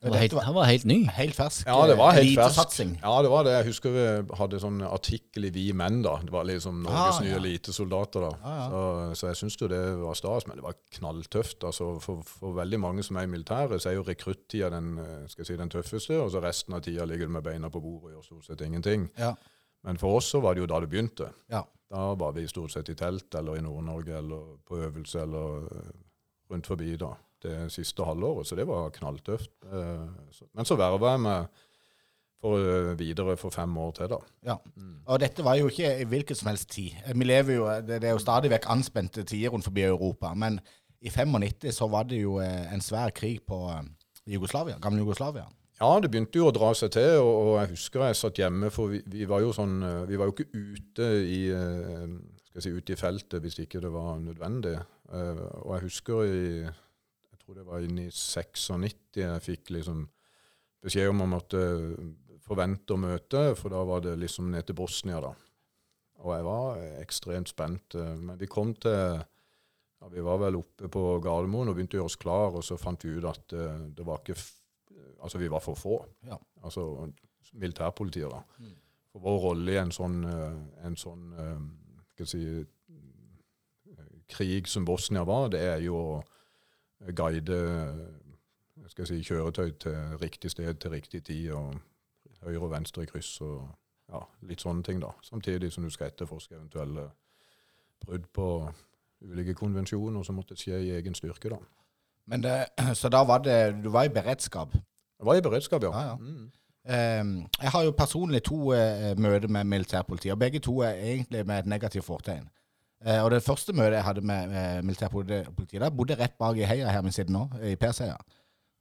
han, var helt, var han var helt ny. helt fersk Ja, det var eh, helt fersk. Ja, det var det. Jeg husker vi hadde sånn artikkel i Vi menn, da. Det var liksom Norges Ah, nye ja. elitesoldater, da. Ah, ja. Så, så jeg syns jo det var stas, men det var knalltøft. Altså, for, for veldig mange som er i militæret, så er jo rekruttida den, eh, si, den tøffeste, og så resten av tida ligger du med beina på bordet og gjør stort sett ingenting. Ja. Men for oss så var det jo da det begynte. Ja. Da var vi stort sett i telt eller i Nord-Norge eller på øvelse eller eh, rundt forbi da, det siste halvåret, så det var knalltøft. Eh, Men så verva jeg meg for eh, videre for fem år til, da. Ja. Og dette var jo ikke i hvilken som helst tid. Vi lever jo, det, er jo stadig vekk anspente tider rundt forbi Europa, men i 95 så var det jo en svær krig på Jugoslavia, gamle Jugoslavia. Ja, det begynte jo å dra seg til, og, og jeg husker jeg satt hjemme, for vi, vi var jo sånn eh, Vi var jo ikke ute i eh, skal jeg si, ute i feltet hvis ikke det var nødvendig. Eh, Og jeg husker i Jeg tror det var inn i 96 jeg fikk liksom beskjed om å måtte forvente å møte, for da var det liksom ned til Bosnia, da. Og jeg var ekstremt spent. Men vi kom til ja, Vi var vel oppe på Gardermoen og begynte å gjøre oss klar, og så fant vi ut at det var ikke Altså, vi var for få. Ja. Altså militærpolitiet, da. For vår rolle i en sånn, eh, en sånn eh, si, eh, krig som Bosnia var, det er jo å guide skal si, kjøretøy til riktig sted til riktig tid, og høyre og venstre i kryss, og ja, litt sånne ting, da. Samtidig som du skal etterforske eventuelle brudd på ulike konvensjoner som måtte skje i egen styrke, da. Men det, (clears throat) så da var det Du var i beredskap. Jeg var i beredskap, ja. Ja, ja. Mm. Um, jeg har jo personlig to uh, møter med militærpolitiet, og begge to er egentlig med et negativt fortegn. Uh, og det første møtet jeg hadde med uh, militærpolitiet, der bodde rett bak i heia her vi sitter nå, i Perseia.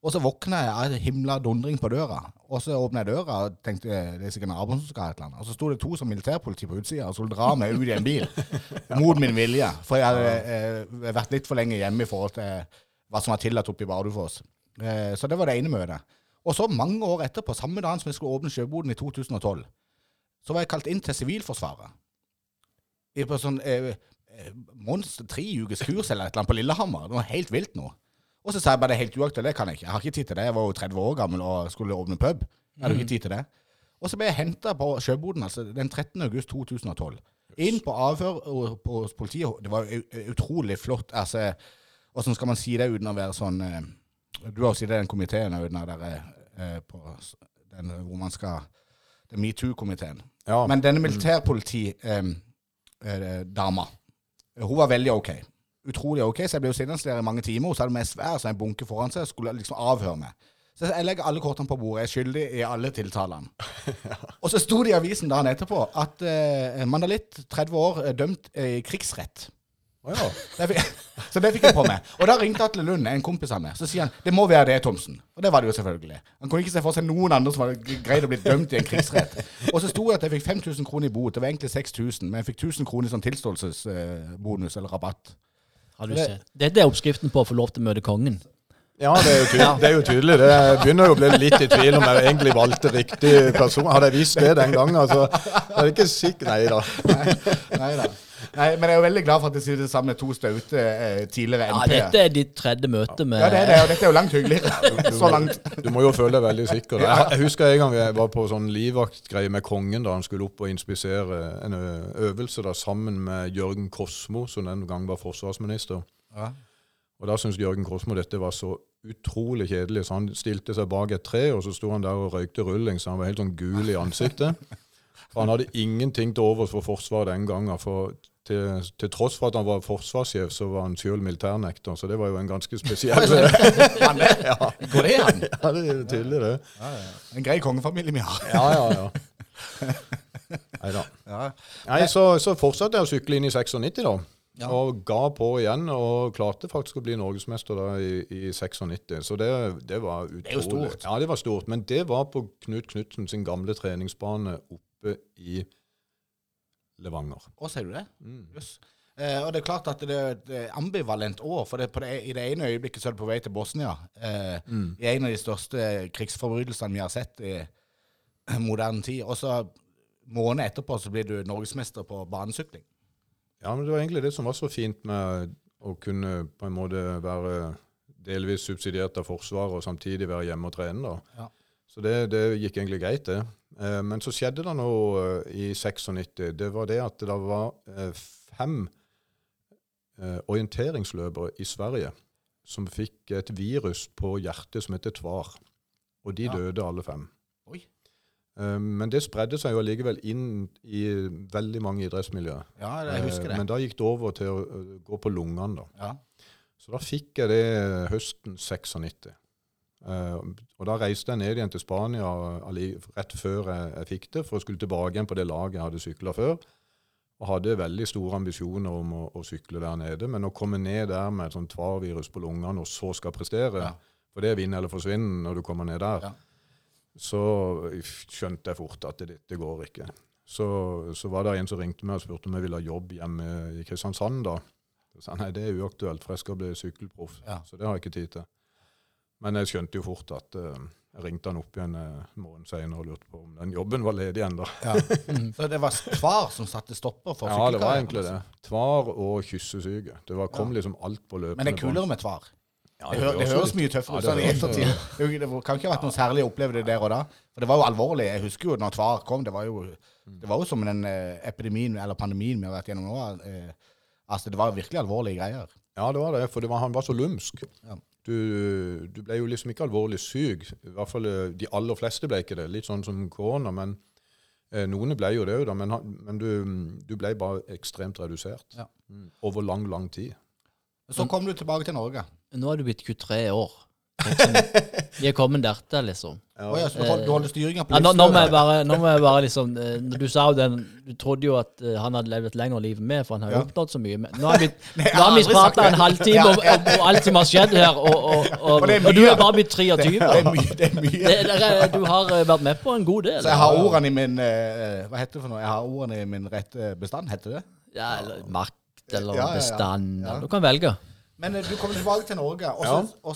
Og så våkna jeg av en himla dundring på døra. Og så åpna jeg døra og tenkte det er sikkert naboen som skal ha et eller annet. Og så sto det to som militærpoliti på utsida og skulle dra meg ut i en bil. (laughs) mot min vilje. For jeg hadde eh, vært litt for lenge hjemme i forhold til hva som var tillatt oppe i Bardufoss. Eh, så det var det ene møtet. Og så mange år etterpå, samme dagen som jeg skulle åpne sjøboden i 2012, så var jeg kalt inn til Sivilforsvaret. I på sånn eh, eh, monster tre ukes kurs eller et eller annet på Lillehammer. Det var helt vilt nå. Og så sa jeg bare det er helt uaktuelt, det kan jeg ikke. Jeg har ikke tid til det. Jeg var jo 30 år gammel og skulle åpne pub. Jeg hadde ikke tid til det. Og så ble jeg henta på sjøboden altså, den 13. august 2012. Inn på avhør hos politiet. Det var utrolig flott. Altså, Åssen skal man si det uten å være sånn eh, Du har jo sittet i den komiteen den eh, på den hvor man skal det er metoo-komiteen. Ja. Men denne militærpolitidama, hun var veldig OK. Utrolig OK, så jeg ble jo sittende i mange timer. Hun satt med svær sånn bunke foran seg og skulle liksom avhøre meg. Så jeg legger alle kortene på bordet. Jeg er skyldig i alle tiltalene. (laughs) Og så sto det i avisen dagen etterpå at uh, Mandalitt, 30 år, dømt dømt eh, i krigsrett. Ja. Det fikk, (laughs) så det fikk jeg på meg. Og da ringte Atle Lund, en kompis av meg. Så sier han det må være det, Thomsen. Og det var det jo selvfølgelig. Han kunne ikke se for seg noen andre som hadde greid å bli dømt i en krigsrett. Og så sto det at jeg fikk 5000 kroner i bot. Det var egentlig 6000, men jeg fikk 1000 kroner i sånn tilståelsesbonus eller rabatt. Har du sett? Dette er oppskriften på å få lov til å møte kongen. Ja, det er, jo tydelig, det er jo tydelig. Det begynner jo å bli litt i tvil om jeg egentlig valgte riktig person. Hadde jeg visst det den gangen, altså. er er ikke sikkert Nei da. Nei, nei da. Nei, men jeg er jo veldig glad for at jeg sitter sammen med to staute eh, tidligere MP-er. dette er ditt tredje møte med Ja, det er det, og dette er jo langt hyggeligere. Så langt. Du må jo føle deg veldig sikker. Jeg, jeg husker en gang jeg var på sånn livvaktgreie med kongen da han skulle opp og inspisere en øvelse da sammen med Jørgen Kosmo, som den gang var forsvarsminister. Ja. Og da syntes Jørgen Kosmo dette var så utrolig kjedelig, så han stilte seg bak et tre, og så sto han der og røykte rulling, så han var helt sånn gul i ansiktet. For han hadde ingenting til overs for Forsvaret den gangen. for til, til tross for at han var forsvarssjef, så var han sjøl militærnekter, så det var jo en ganske spesiell (laughs) Han er, Går det an? Ja, det er tydelig, det. En grei kongefamilie vi har. Ja, ja, ja. (laughs) Neida. Ja. Nei, så, så fortsatte jeg å sykle inn i 96, da. Ja. Og ga på igjen, og klarte faktisk å bli norgesmester da i, i 96. Så det, det var utrolig. er jo stort. Ja, det var stort. Men det var på Knut Knutsen sin gamle treningsbane oppe i Levanger. Å, sier du det? Mm. Yes. Eh, og det er klart at det er et ambivalent år. For det, på det, i det ene øyeblikket så er det på vei til Bosnia. Eh, Mm. I en av de største krigsforbrytelsene vi har sett i moderne tid. Og så måned etterpå så blir du norgesmester på banesykling. Ja, men det var egentlig det som var så fint med å kunne på en måte være delvis subsidiert av Forsvaret og samtidig være hjemme og trene. da. Ja. Så det, det gikk egentlig greit, det. Eh, men så skjedde det noe eh, i 96. Det var det at det var eh, fem orienteringsløpere i Sverige som fikk et virus på hjertet som heter tvar. Og de Ja. døde alle fem. Oi. Eh, men det spredde seg jo allikevel inn i veldig mange idrettsmiljøer. Ja, jeg husker Eh, det. Men da gikk det over til å eh, gå på lungene, da. Ja. Så da fikk jeg det høsten 96. Eh, og da reiste jeg ned igjen til Spania rett før jeg, jeg fikk det, for å skulle tilbake igjen på det laget jeg hadde sykla før. Og hadde veldig store ambisjoner om å, å sykle der nede. Men å komme ned der med et sånt tvarvirus på lungene, og så skal prestere, Ja. for det er vinn eller forsvinn når du kommer ned der, Ja. Så skjønte jeg fort at det, det går ikke. Så, så var det en som ringte meg og spurte om jeg ville ha jobb hjemme i Kristiansand da. Så sa nei, det er uaktuelt, for jeg skal bli sykkelproff. Ja. Så det har jeg ikke tid til. Men jeg skjønte jo fort at uh, jeg ringte han opp igjen eh, en måned senere og lurte på om den jobben var ledig ennå. Ja. Så det var tvar som satte stopper for Ja, det var egentlig det. altså. Tvar og kyssesyke. Det var, kom liksom alt på løpende Men det er kulere med Tvar. Ja, Det, hø det høres mye tøffere ut sånn i ettertid. Det, kan ikke ha vært noe særlig å oppleve det der og da. For det var jo alvorlig. Jeg husker jo når Tvar kom, det var jo, det var jo som den eh, epidemien eller pandemien vi har vært gjennom nå. eh, altså, det var virkelig alvorlige greier. Ja, det var det, for det var, han var så lumsk. Ja. Du, du ble jo liksom ikke alvorlig syk. I hvert fall eh, de aller fleste ble ikke det. Litt sånn som korona. Men eh, noen ble jo det òg. Men, men du, du ble bare ekstremt redusert. Ja. Over lang, lang tid. Så kom du tilbake til Norge. Nå har du blitt 23 år. (laughs) Liksom, vi er kommet dertil, liksom. Å ja, så du holder du styringa på Ja, nå, nå, må jeg bare, nå må jeg bare liksom eh, Du sa jo den Du trodde jo at eh, han hadde levd et lengre liv med, for han har jo Ja. oppnådd så mye. Men nå har vi, (laughs) Nei, nå har vi prata en halvtime om, om, om alt som har skjedd her, og, og, og, Og og du er bare blitt 23. Det er mye. Det er mye. Det, er, du har eh, vært med på en god del. Så jeg har ordene i min Hva heter det for noe? Jeg har ordene i min rette bestand, heter det? Ja, eller makt eller bestand. Du kan velge. Men eh, du kommer tilbake til Norge, og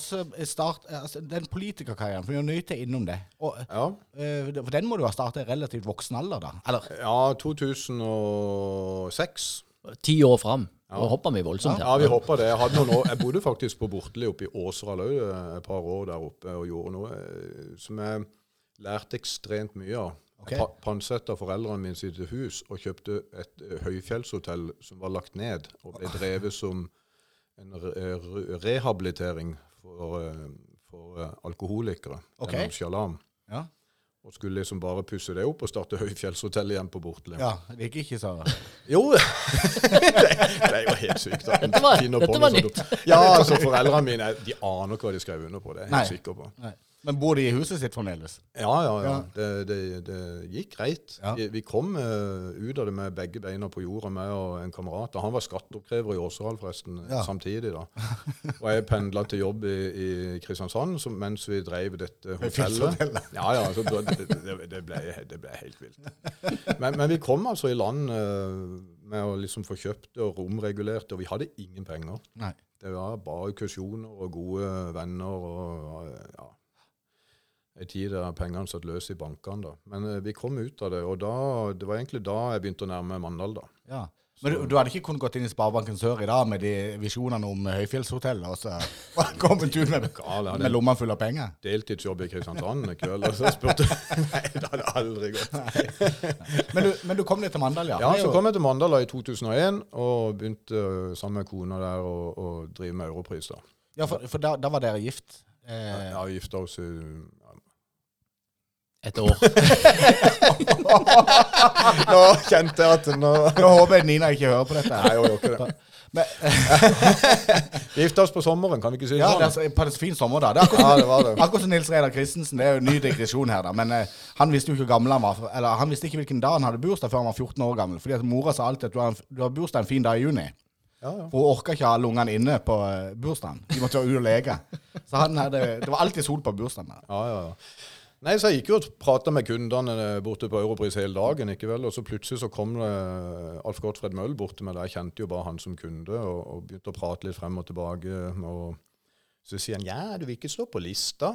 så, Ja. start eh, altså, den politikerkarrieren. For vi er nødt til innom det. Og, Ja, eh, for den må du ha starta i relativt voksen alder, da? Eller? ja 2006. Ti år fram. Nå hopper vi voldsomt Ja, ja vi hoppa det. Jeg, hadde noen år, jeg bodde faktisk på Bortli oppe i Åseral òg et par år der oppe og gjorde noe eh, som jeg lærte ekstremt mye av. Okay. Pa- Pantsetta foreldrene mine sitt hus og kjøpte et eh, høyfjellshotell som var lagt ned og ble drevet som en re re rehabilitering for, eh, for eh, alkoholikere Ok. gjennom Sjalam. Ja. Og skulle liksom bare pusse det opp og starte Høyfjellshotell igjen på Bortli. Ja, det gikk ikke Sara? Jo! (laughs) det, det er jo helt sykt. at Dette var- dette var nytt. Ja, altså Foreldrene mine de aner hva de skrev under på. Det er jeg helt sikker på. Nei. Men bor de i huset sitt fremdeles? Ja, ja, ja. Ja. Det, det, det gikk greit. Ja. Vi, kom uh, ut av det med begge beina på jorda, meg og en kamerat. Og Han var skatteoppkrever i Åseral forresten, Ja. samtidig. da. (laughs) Og jeg pendla til jobb i, i Kristiansand som, mens vi drev dette hotellet. Ja, ja, så det, det, det, ble, ble helt vilt. Men, men vi kom altså i land uh, med å liksom få kjøpt og romregulert og vi hadde ingen penger. Nei. Det var bare kursjoner og gode venner og ja. En tid der pengene satt løs i bankene. da. Men eh, vi kom ut av det, og da, det var egentlig da jeg begynte å nærme meg Mandal. da. Ja. Men du, du hadde ikke kunnet gått inn i Sparebanken Sør i dag med de visjonene om Høyfjellshotell og så (laughs) kommet ut med, Gal, jeg med lomma full av penger? deltidsjobb i Kristiansand en kveld, og så spurte (laughs) Nei, det hadde aldri gått. Men du, men du kom deg til Mandal, ja? Ja, Det er Så jo- kom jeg til Mandal da i 2001 og begynte eh, sammen med kona der å, å drive med Europris. da. ja, for, for da, da var dere gift? Eh, Ja, gifta oss i ja. Et år. (laughs) Nå kjente jeg at nå Nå håper jeg Nina ikke hører på dette. Nei, jeg gjør ikke det. Men, (laughs) Vi gifta oss på sommeren, kan vi ikke si det ja, det er sånn? på en fin sommer, da. Det er akkurat, Ja, det var det. akkurat som Nils Reidar Christensen. Det er jo en ny digresjon her, da. Men eh, han visste jo ikke hvor gammel han var. Eller han visste ikke hvilken dag han hadde bursdag før han var 14 år gammel. Fordi at mora sa alltid at du har, du har bursdag en fin dag i juni. Ja, ja. For hun orka ikke ha alle ungene inne på eh, bursdagen. De måtte være ute og leke. Så han hadde, det var alltid sol på bursdagen. da. Ja, ja, ja. Nei, så Jeg gikk jo og prata med kundene eh, borte på Europris hele dagen. ikke vel? Og så plutselig så kom det Alf Gottfred Møll bort til meg. Jeg kjente jo bare han som kunde, og, og begynte å prate litt frem og tilbake. Og så sier han ja, du vil ikke stå på lista?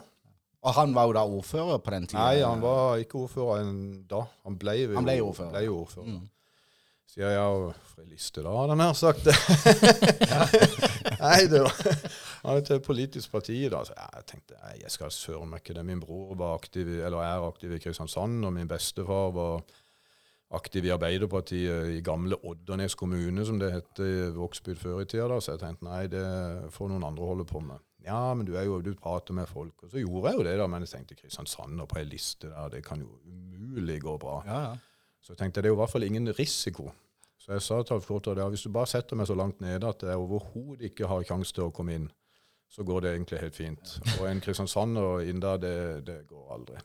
Og han var jo da ordfører på den tida. Nei, han var ikke ordfører enn da. Han ble, jo- Han ble ordfører. Ble ordfører. Mm. Sier jeg ja, fri liste da, hadde han nær sagt. (laughs) Nei, det var er til politisk parti da. Så jeg tenkte jeg skal søren meg ikke det. Min bror var aktiv, eller er aktiv i Kristiansand, og min bestefar var aktiv i Arbeiderpartiet i gamle Oddernes kommune, som det het i Vågsbygd før i tida. da, Så jeg tenkte nei, det får noen andre holde på med. Ja, men du er jo, du prater med folk. Og så gjorde jeg jo det, da, men jeg tenkte Kristiansand og på ei liste der, det kan jo umulig gå bra. Ja, ja. Så jeg tenkte det er jo i hvert fall ingen risiko. Så jeg sa til Alf Gottfred at hvis du bare setter meg så langt nede at jeg overhodet ikke har sjanse til å komme inn, så går det egentlig helt fint. Og en kristiansander og der, det, det går aldri.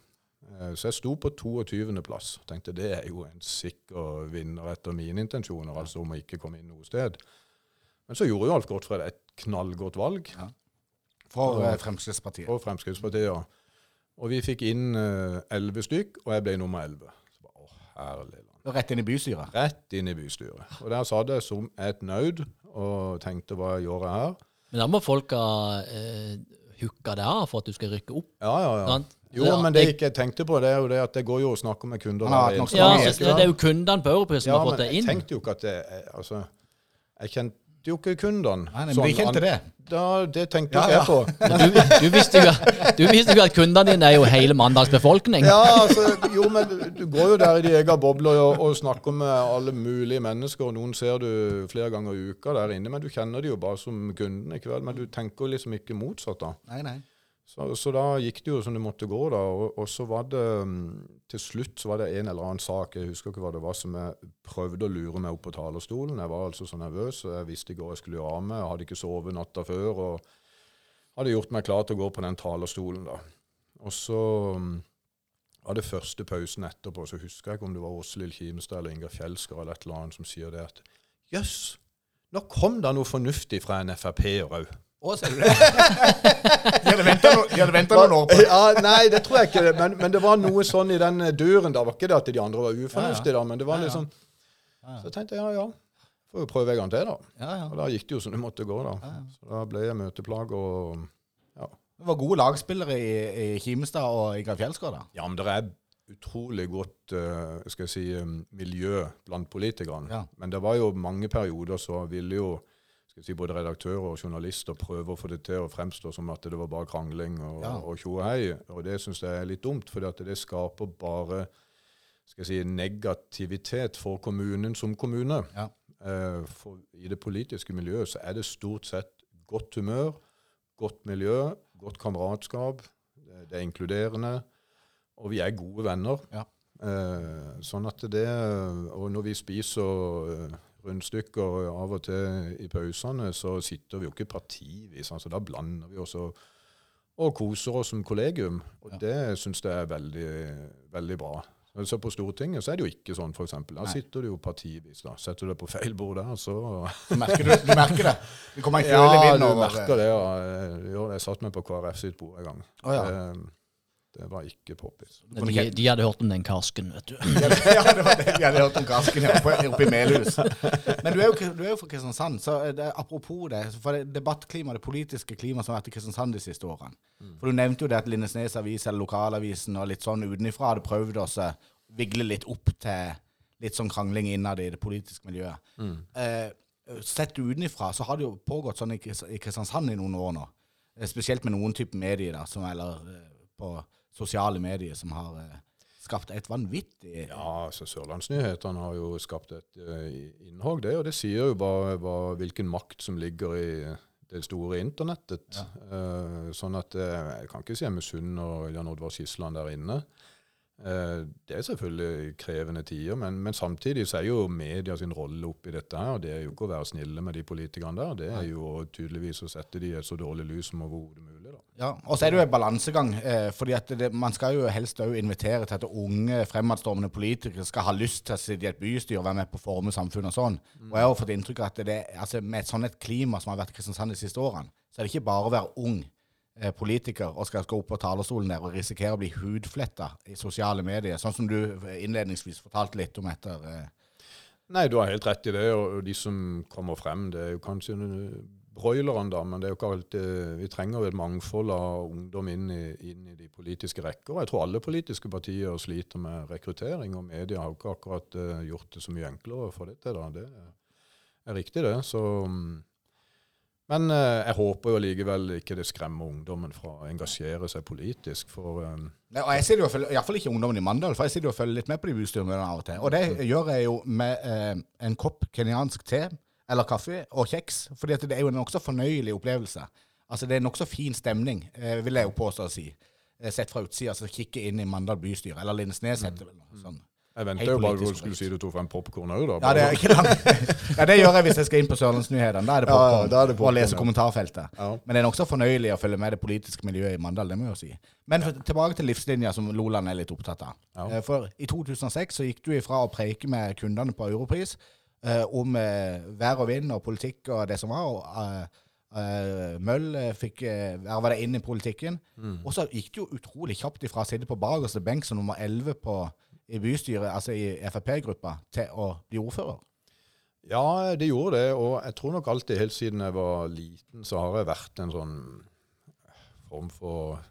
Eh, Så jeg sto på 22. plass. Tenkte det er jo en sikker vinner etter mine intensjoner, altså om å ikke komme inn noe sted. Men så gjorde jo Alf Gottfred et knallgodt valg For Ja. eh, Fremskrittspartiet. For Fremskrittspartiet. ja. Og vi fikk inn eh, elleve stykk, og jeg ble nummer elleve. Å, herlig land. Rett inn i bystyret. Rett inn i bystyret. Og der satt jeg som et naud og tenkte hva jeg gjør jeg her? Men da må folka eh, hooke det av for at du skal rykke opp. Ja, ja, ja. Sant? Jo, men det jeg ikke tenkte på, det er jo det at det går jo å snakke med kunder Ja, gjester, det, er jo kundene på Europris som Ja, har fått det inn. Ja, men jeg tenkte jo ikke at det jeg- Altså, jeg kjente jo ikke kundene. Nei, nei, men vi kjente det. Da, det tenkte Ja, jeg på. (laughs) Du, du, visste jo, du visste jo at kundene dine er jo hele Mandals befolkning. Ja, altså, jo, men du, du går jo der i de egen bobler og, og snakker med alle mulige mennesker, og noen ser du flere ganger i uka der inne, men du kjenner de jo bare som kunden, i kveld. Men du tenker liksom ikke motsatt, da. Nei, nei. Så, så da gikk det jo som det måtte gå, da. Og, og så var det mm, Til slutt så var det en eller annen sak, jeg husker ikke hva det var, som jeg prøvde å lure meg opp på talerstolen. Jeg var altså så nervøs, og jeg visste ikke hva jeg skulle gjøre av meg. Jeg hadde ikke sovet natta før. og hadde gjort meg klar til å gå på den talerstolen, da. Og så av var det første pausen etterpå, så husker jeg ikke om det var Åselill Kimstad eller Inger Fjelsker eller et eller annet som sier det at Jøss, nå kom det noe fornuftig fra en Frp-er òg. Å, ser du det? De hadde venta no, noen år på det. Ja, nei, det tror jeg ikke. Men, men det var noe sånn i den døren. da, var ikke det at de andre var ufornuftige, da, men det var liksom. Så jeg tenkte ja, ja. Får jo prøve en gang til, da. Og da gikk det jo som det måtte gå, da. Så da ble jeg møteplag og ja. Det var gode lagspillere i, i Kimestad og i Fjellsgård, da. Ja, men det er utrolig godt eh, skal jeg si, eh, miljø blant politikerne. Ja. Men det var jo mange perioder så ville jo jeg si, både redaktører og journalister prøve å få det til å fremstå som at det var bare krangling og, Ja. og tjo og hei. Og det syns jeg er litt dumt, for det skaper bare si, negativitet for kommunen som kommune. Ja. Eh, for I det politiske miljøet så er det stort sett godt humør, godt miljø, godt kameratskap. Det, det er inkluderende. og vi er gode venner. Ja. Eh, sånn at det Og når vi spiser rundstykker av og til i pausene, så sitter vi jo ikke partivis. altså Da blander vi oss og, og koser oss som kollegium. Og Ja. det syns jeg er veldig, veldig bra. Så på Stortinget så er det jo ikke sånn, f.eks. Da sitter du jo partivis. da. Setter du deg på feil bord der, så merker, du, du merker det? Det kommer en (laughs) Ja, kjølig vind du over merker det. Ja. Jeg, satt meg på KrF sitt bord en gang. Oh, ja. det, det var ikke poppis. De, de hadde hørt om den karsken, vet du. (laughs) ja, det var det De hadde hørt om karsken ja, oppe, oppe i Melhus. (laughs) Men du er, jo, du er jo fra Kristiansand, så det, apropos det, for det debattklimaet, det politiske klimaet som har vært i Kristiansand de siste årene. For Du nevnte jo det at Lindesnes Avis eller lokalavisen og litt sånn utenfra hadde prøvd å vigle litt opp til litt sånn krangling innad i det politiske miljøet. Eh, sett utenfra så har det jo pågått sånn i i Kristiansand i noen år nå. Eh, Spesielt med noen type medier, da, som, eller eh, på sosiale medier, som har eh, skapt et vanvittig Ja, altså Sørlandsnyhetene har jo skapt et uh, innhogg, det. Og det sier jo bare bare, hvilken makt som ligger i det store internettet. Eh, sånn at uh, jeg kan ikke si jeg misunner Jan Oddvar Skisland der inne. Eh, det er selvfølgelig krevende tider, men, men samtidig så er jo media sin rolle oppi dette her. og Det er jo ikke å være snille med de politikerne der. Det er jo tydeligvis å sette de i et så dårlig lys som overhodet mulig. Ja, og så er det jo en balansegang. Eh, fordi at det, Man skal jo helst også invitere til at unge, fremadstormende politikere skal ha lyst til å sitte i et bystyre og være med på å forme samfunnet og sånn. Og jeg har fått inntrykk av at det, altså med et sånn et klima som har vært i Kristiansand de siste årene, så er det ikke bare å være ung eh, politiker og skal gå opp på talerstolen der og risikere å bli hudfletta i sosiale medier, sånn som du innledningsvis fortalte litt om etter eh, Nei, du har helt rett i det. Og de som kommer frem, det er jo kanskje broilerne, da, men det er jo ikke alltid Vi trenger et mangfold av ungdom inn i, inn i de politiske rekker. Jeg tror alle politiske partier sliter med rekruttering, og media har jo ikke akkurat uh, gjort det så mye enklere å få det til. da. Det er riktig, det. Så mm, men eh, jeg håper jo likevel ikke det skremmer ungdommen fra å engasjere seg politisk. For eh, Nei, og jeg sitter jo Iallfall ikke ungdommen i Mandal, for jeg sitter jo og følger litt med på de bystyremøtene av og til. Og det gjør jeg jo med eh, en kopp kenyansk te eller kaffe og kjeks, fordi det er jo en nokså fornøyelig opplevelse. Altså Det er nokså fin stemning, eh, vil jeg jo påstå å si. Eh, Sett fra utsida, så kikke inn i Mandal bystyre, eller Lindesnes vel sånn. jeg venter jo bare du skulle si du tok frem popkorn òg, da. Ja, det er ikke (laughs) langt. ja, det gjør jeg hvis jeg skal inn på Sørlandsnyhetene. Da er det Ja, ja, popkorn det og lese kommentarfeltet. Ja. Men det er nokså fornøyelig å følge med det politiske miljøet i Mandal, det må jeg jo si. Men for, tilbake til livslinja, som Loland er litt opptatt av. Ja. Eh, For i 2006 så gikk du ifra å preike med kundene på Europris om eh, vær og vind og politikk og det som var, og eh, eh, Møll eh, fikk uh, verva deg inn i politikken. Mm. Og så gikk det jo utrolig kjapt ifra å sitte på bakerste benk som nummer 11 på, i bystyret, altså i Frp-gruppa, til å bli ordfører. Ja, det gjorde det. Og jeg tror nok alltid, helt siden jeg var liten, så har jeg vært en sånn form for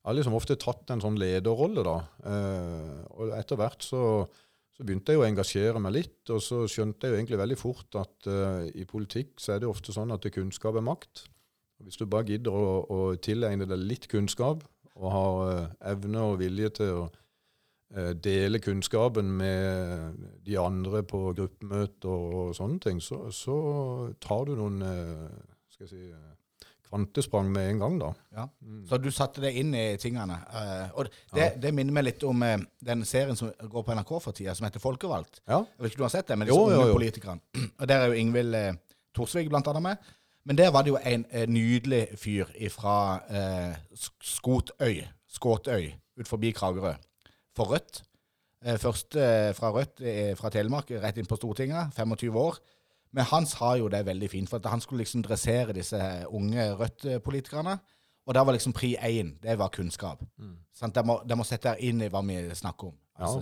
Jeg har liksom ofte tatt en sånn lederrolle, da. Eh, og etter hvert så, så begynte jeg å engasjere meg litt, og så skjønte jeg jo egentlig veldig fort at uh, i politikk så er det ofte sånn at kunnskap er makt. Og hvis du bare gidder å, å tilegne deg litt kunnskap, og har uh, evne og vilje til å uh, dele kunnskapen med de andre på gruppemøter og sånne ting, så, så tar du noen skal jeg si, kvantesprang med en gang, da. Ja. Så du satte deg inn i tingene. Uh, og det, det minner meg litt om uh, den serien som går på NRK for tida, som heter Folkevalgt. Ja. Jeg vet ikke om du har sett det, men disse Jo, unge politikerne. (clears throat) Og Der er jo Ingvild uh, Thorsvik blant annet med. Men der var det jo en eh, nydelig fyr fra eh, Sk- Skotøy, Skåtøy, ut forbi Kragerø, for Rødt. Eh, først eh, fra Rødt eh, fra Telemark, rett inn på Stortinget, 25 år. Men han sa jo det veldig fint, for han skulle liksom dressere disse unge Rødt-politikerne. Og da var liksom pri én, det var kunnskap. Sant? De, må, de må sette deg inn i hva vi snakker om. Ja. Altså,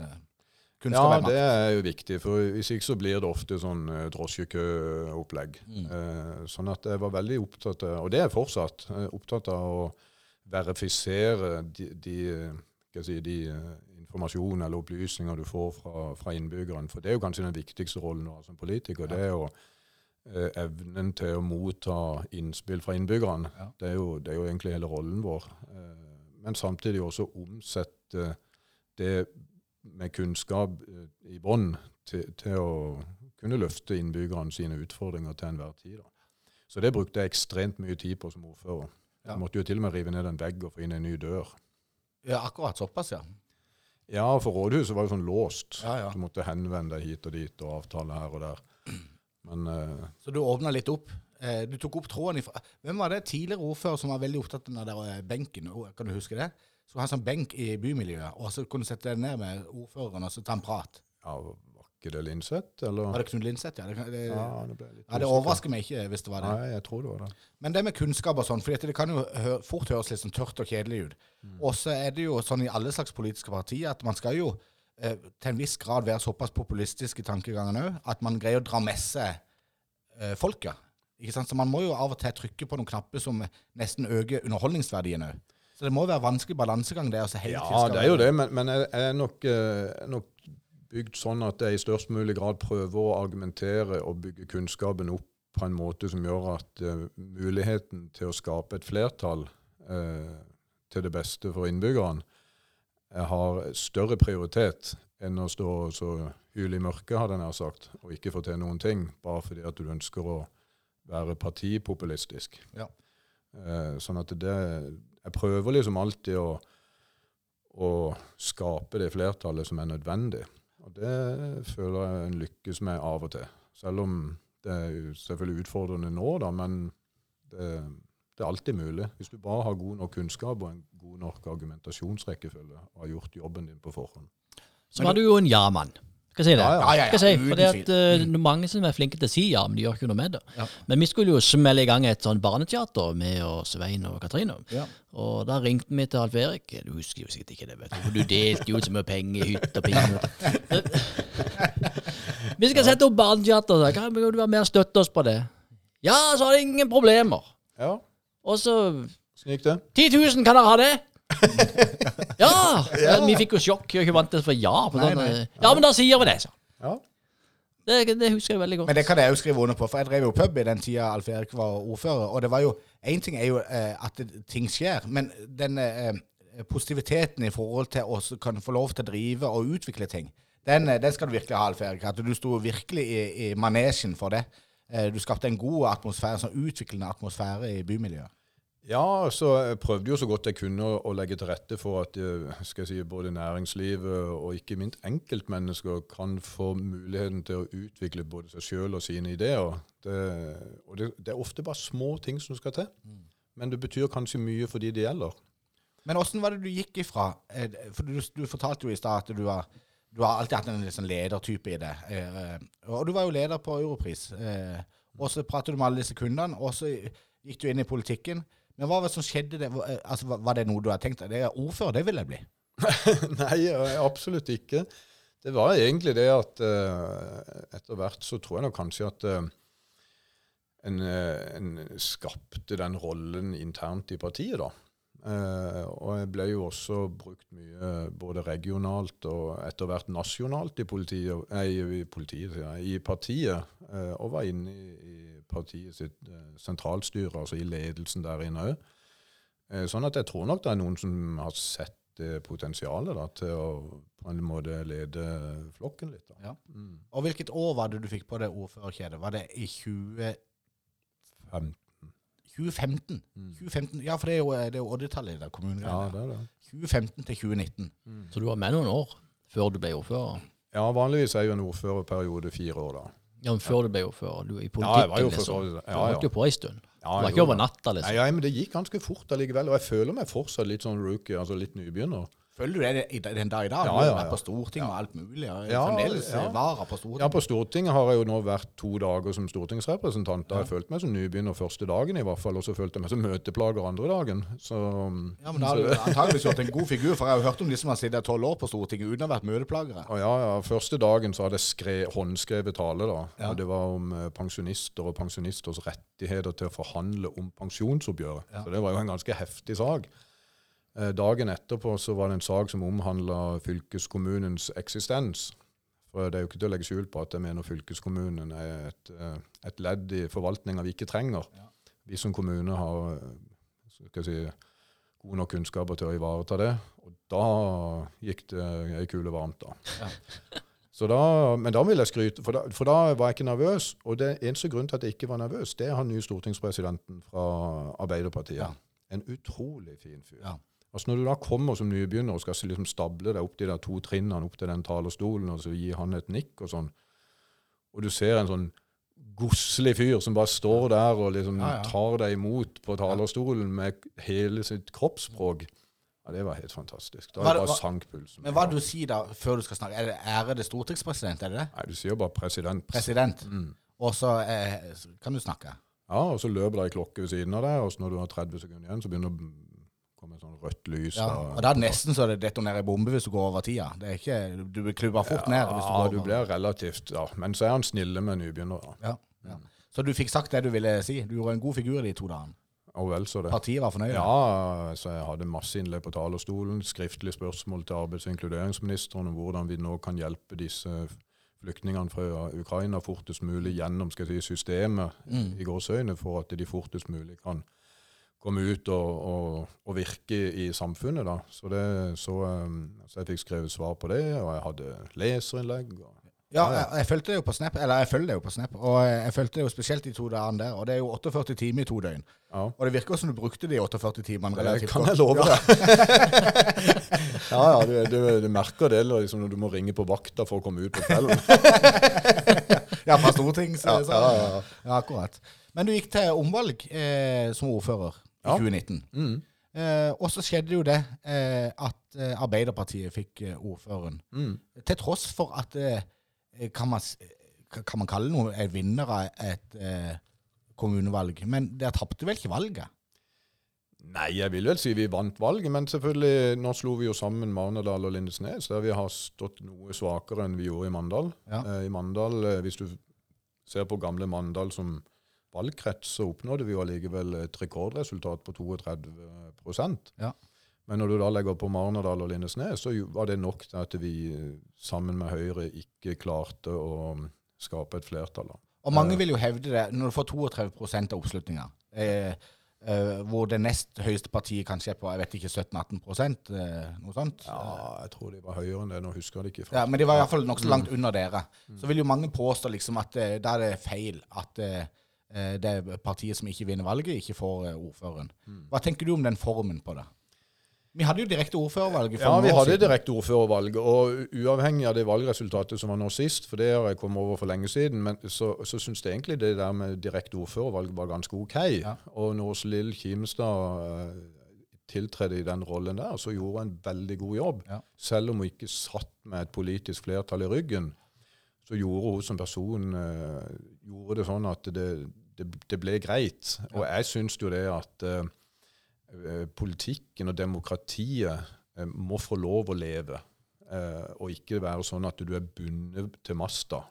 Ja, er makt. det er jo viktig, for hvis ikke så blir det ofte sånn eh, drosjekøopplegg. Eh, sånn at jeg var veldig opptatt av, og det er jeg fortsatt, eh, opptatt av å verifisere de, de, eh, si, de eh, informasjon eller opplysninger du får fra, fra innbyggeren. For det er jo kanskje den viktigste rollen du har som politiker. Det er jo eh, evnen til å motta innspill fra innbyggerne. Ja. Det, er jo, det er jo egentlig hele rollen vår. Eh, men samtidig også omsette det med kunnskap eh, i bånn til, til å kunne løfte innbyggerne sine utfordringer til enhver tid. Da. Så det brukte jeg ekstremt mye tid på som ordfører. Ja. Jeg måtte jo til og med rive ned en vegg og få inn en ny dør. Ja, akkurat såpass, ja. Ja, for rådhuset var jo sånn låst. Ja, ja. Du måtte henvende deg hit og dit og avtale her og der. Men eh, Så du åpna litt opp. Eh, Du tok opp tråden ifra Hvem var det tidligere ordfører som var veldig opptatt av den der eh, benken? Kan du huske det? Så han sånn benk i bymiljøet, og så kunne du sette deg ned med ordføreren og så ta en prat. ja, ikke det Linseth, eller? Var det Knut Linseth? Ja, det, det, Ja, det ja, det overrasker meg ikke hvis det var det. Nei, jeg tror det var det. Men det med kunnskap og sånn, for det kan jo hø fort høres litt sånn tørt og kjedelig ut. Og så er det jo sånn i alle slags politiske partier at man skal jo eh, til en viss grad være såpass populistisk i tankegangen òg at man greier å dra med seg eh, folket. Ikke sant? Så man må jo av og til trykke på noen knapper som nesten øker underholdningsverdien òg. Så det må være vanskelig balansegang det hele Ja, det er jo det, men, men jeg er nok, eh, nok bygd sånn at jeg i størst mulig grad prøver å argumentere og bygge kunnskapen opp på en måte som gjør at uh, muligheten til å skape et flertall uh, til det beste for innbyggerne eh, har større prioritet enn å stå så hyle i mørket, hadde jeg nær sagt, og ikke få til noen ting, bare fordi at du ønsker å være partipopulistisk. Ja. Uh, sånn at det Jeg prøver liksom alltid å, å skape det flertallet som er nødvendig. Og det føler jeg en lykkes med av og til. Selv om det er selvfølgelig utfordrende nå, da, men det, det er alltid mulig. Hvis du bare har god nok kunnskap og en god nok argumentasjonsrekkefølge og har gjort jobben din på forhånd. Så var du jo en ja-mann. Skal jeg si det? Ja, Ja, ja, si, fordi at er mange som er flinke til å si ja, men de gjør ikke noe med det. Ja. Men vi skulle jo smelle i gang et sånn barneteater med og Svein og Katrine. Ja. Og da ringte vi til Alf Erik. Du husker jo sikkert ikke det, vet du. For du delte jo ut så mye penger i hytt og pinne. (laughs) Vi skal sette opp barneteater. Kan du være med og støtte oss på det? Ja, så har det ingen problemer. Ja, Og så gikk det. 10 000, kan dere ha det? (laughs) ja! ja. Vi fikk jo sjokk. Jeg vant til å få ja. Nei, sånn, nei. eh, Ja, men da sier vi det, så. Ja. Det, det husker jeg veldig godt. Men det kan jeg jo skrive under på, for jeg drev jo pub i den tida Alf Erik var ordfører. Og det var jo Én ting er jo eh, at ting skjer, men den eh, positiviteten i forhold til å kan få lov til å drive og utvikle ting, den, eh, den skal du virkelig ha, Alf Erik. At du sto virkelig i, i manesjen for det. Eh, du skapte en god atmosfære, sånn utviklende atmosfære i bymiljøet. Ja, så jeg prøvde jo så godt jeg kunne å, å legge til rette for at eh, si, både næringslivet og ikke minst enkeltmennesker kan få muligheten til å utvikle både seg sjøl og sine ideer. Det, og det, det er ofte bare små ting som skal til, men det betyr kanskje mye for de det gjelder. Men åssen var det du gikk ifra? Eh, For du, du fortalte jo i stad at du har, du har alltid hatt en sånn ledertype i det. Eh, eh, Og du var jo leder på Europris. eh, Og så pratet du med alle disse kundene, og så gikk du inn i politikken. Men hva var det som skjedde? Det? Eh, Altså, var- det noe du hadde tenkt? Er ordfører, det vil jeg bli. (laughs) Nei, absolutt ikke. Det var egentlig det at eh, etter hvert så tror jeg nok kanskje at eh, en, en skapte den rollen internt i partiet, da. Uh, og jeg ble jo også brukt mye både regionalt og etter hvert nasjonalt i politiet, nei, i, politiet ja, i partiet. Uh, og var inne i, i partiet sitt eh, sentralstyre, altså i ledelsen der inne òg. sånn at jeg tror nok det er noen som har sett det potensialet da, til å på en måte lede flokken litt. Da. Ja. Mm. Og hvilket år var det du fikk på det ordførerkjedet? Var det i 20, Fem. 2015? 2015? Ja, for det er jo, det er jo oddetallet i det Ja, det er det. 2015 til 2019. Så du var med noen år før du ble ordfører? Ja, vanligvis er jo en ordførerperiode fire år, da. Ja, men før du ble ordfører? Du er i Ja, politikken, jeg var jo liksom. Du ja, holdt jo på en stund. Ja, det var ikke over natta, liksom. Nei, ja, men det gikk ganske fort allikevel, og jeg føler meg fortsatt litt sånn rookie, altså litt nybegynner. Føler du det i- den dag i dag? Ja, Du har ja, vært ja. på Stortinget og alt mulig. Ja, fremdeles ja. vara på Stortinget. Ja, på Stortinget har jeg jo nå vært to dager som stortingsrepresentant. Da har jeg følt meg som nybegynner første dagen i hvert fall, og så følte jeg meg som møteplager andre dagen. Så, Ja, men da har du antakeligvis gjort en god figur, for jeg har jo hørt om de som har sittet tolv år på Stortinget uten å ha vært møteplagere. Ja, ja, Første dagen så hadde jeg skre, håndskrevet tale. da, Ja. og Det var om eh, pensjonister og pensjonisters rettigheter til å forhandle om pensjonsoppgjøret. Ja. Så Det var jo en ganske heftig sak. Eh, dagen etterpå så var det en sak som omhandla fylkeskommunens eksistens. For Det er jo ikke til å legge skjul på at jeg mener fylkeskommunen er et, eh, et ledd i forvaltninga vi ikke trenger. Ja. Vi som kommune har eh, skal si, gode nok kunnskaper til å ivareta det. Og da gikk det ei kule varmt, da. Ja. Så da, men da vil jeg skryte, for da, for da var jeg ikke nervøs. Og det eneste grunnen til at jeg ikke var nervøs, det er han nye stortingspresidenten fra Arbeiderpartiet. Ja. En utrolig fin fyr. Ja. Altså Når du da kommer som nybegynner og skal liksom stable deg opp de der to trinnene opp til den talerstolen, og så gi han et nikk og sånn, og du ser en sånn godslig fyr som bare står der og liksom Ja, ja. tar deg imot på talerstolen med hele sitt kroppsspråk, ja, det var helt fantastisk. Da Hva- det bare sank pulsen. Men hva du sier da før du skal snakke? Er det ærede stortingspresident, er det det? Nei, du sier bare president. President. Mm. Og så eh, kan du snakke. Ja, og så løper det ei klokke ved siden av deg, og så når du har 30 sekunder igjen, så begynner det å komme sånn rødt lys. Ja, og da er nesten så det detonerer bombe hvis du går over tida. Det er ikke, du blir klubba fort ned. hvis du Ja, går du blir relativt ja. Men så er han snille med nybegynnere. Ja, ja. Så du fikk sagt det du ville si? Du gjorde en god figur de to dagene. Og vel så det. Partiet var fornøyd? Ja, så jeg hadde masse innlegg på talerstolen, skriftlige spørsmål til arbeids- og inkluderingsministeren om hvordan vi nå kan hjelpe disse flyktningene fra Ukraina fortest mulig gjennom skal jeg si, systemet i gårsøyne, for at de fortest mulig kan komme ut og, og, og virke i samfunnet. Da. Så, det, så, um, så jeg fikk skrevet svar på det, og jeg hadde leserinnlegg. Og, Ja, jeg, jeg fulgte det jo på Snap, eller jeg følger det jo på Snap, og jeg fulgte det jo spesielt de to dagene der. Og det er jo 48 timer i to døgn. ja. Og det virker som du brukte de 48 timene Det relativt kan godt. jeg love deg. (laughs) ja, ja, du, du, du merker det liksom, når du må ringe på vakta for å komme ut på kvelden. (laughs) Ja, fra Stortings... Ja, så- ja, ja. ja, akkurat. Men du gikk til omvalg eh, som ordfører i Ja. 2019. Mm. Eh, og så skjedde jo det eh, at eh, Arbeiderpartiet fikk eh, ordføreren. Mm. Til tross for at eh, kan, man, kan man kalle noe en vinner av et eh, kommunevalg. Men dere tapte vel ikke valget? Nei, jeg vil vel si vi vant valget, men selvfølgelig, nå slo vi jo sammen Marnardal og Lindesnes, der vi har stått noe svakere enn vi gjorde i Mandal. Ja. Eh, I Mandal, eh, hvis du ser på gamle Mandal som valgkrets, så oppnådde vi jo allikevel et rekordresultat på 32 Ja. Men når du da legger på Marnardal og Lindesnes, så var det nok til at vi eh, sammen med Høyre ikke klarte å mm, skape et flertall. da. Og mange vil jo hevde det, når du får 32 av oppslutninga, eh, eh, hvor det nest høyeste partiet kanskje er på jeg vet ikke, 17-18 eh, noe sånt. Ja, jeg tror de var høyere enn det, nå husker jeg det ikke. Ja, Men de var iallfall nokså langt under dere. Så vil jo mange påstå liksom at eh, da er det feil at eh, eh, det er partiet som ikke vinner valget, ikke får eh, ordføreren. Hva tenker du om den formen på det? Vi hadde jo direkte ordførervalg Ja, vi hadde siden. direkte ordførervalg, og uavhengig av det valgresultatet som var nå sist, for det har jeg kommet over for lenge siden, men så, så syns jeg egentlig det der med direkte ordførervalg var ganske OK. Ja. Og når Lill Kimstad eh, tiltredde i den rollen der, så gjorde hun en veldig god jobb. Ja. Selv om hun ikke satt med et politisk flertall i ryggen, så gjorde hun som person eh, gjorde det sånn at det, det, det ble greit. Og jeg syns jo det at eh, eh, politikken og demokratiet eh, må få lov å leve. Eh, og ikke være sånn at du er bundet til masta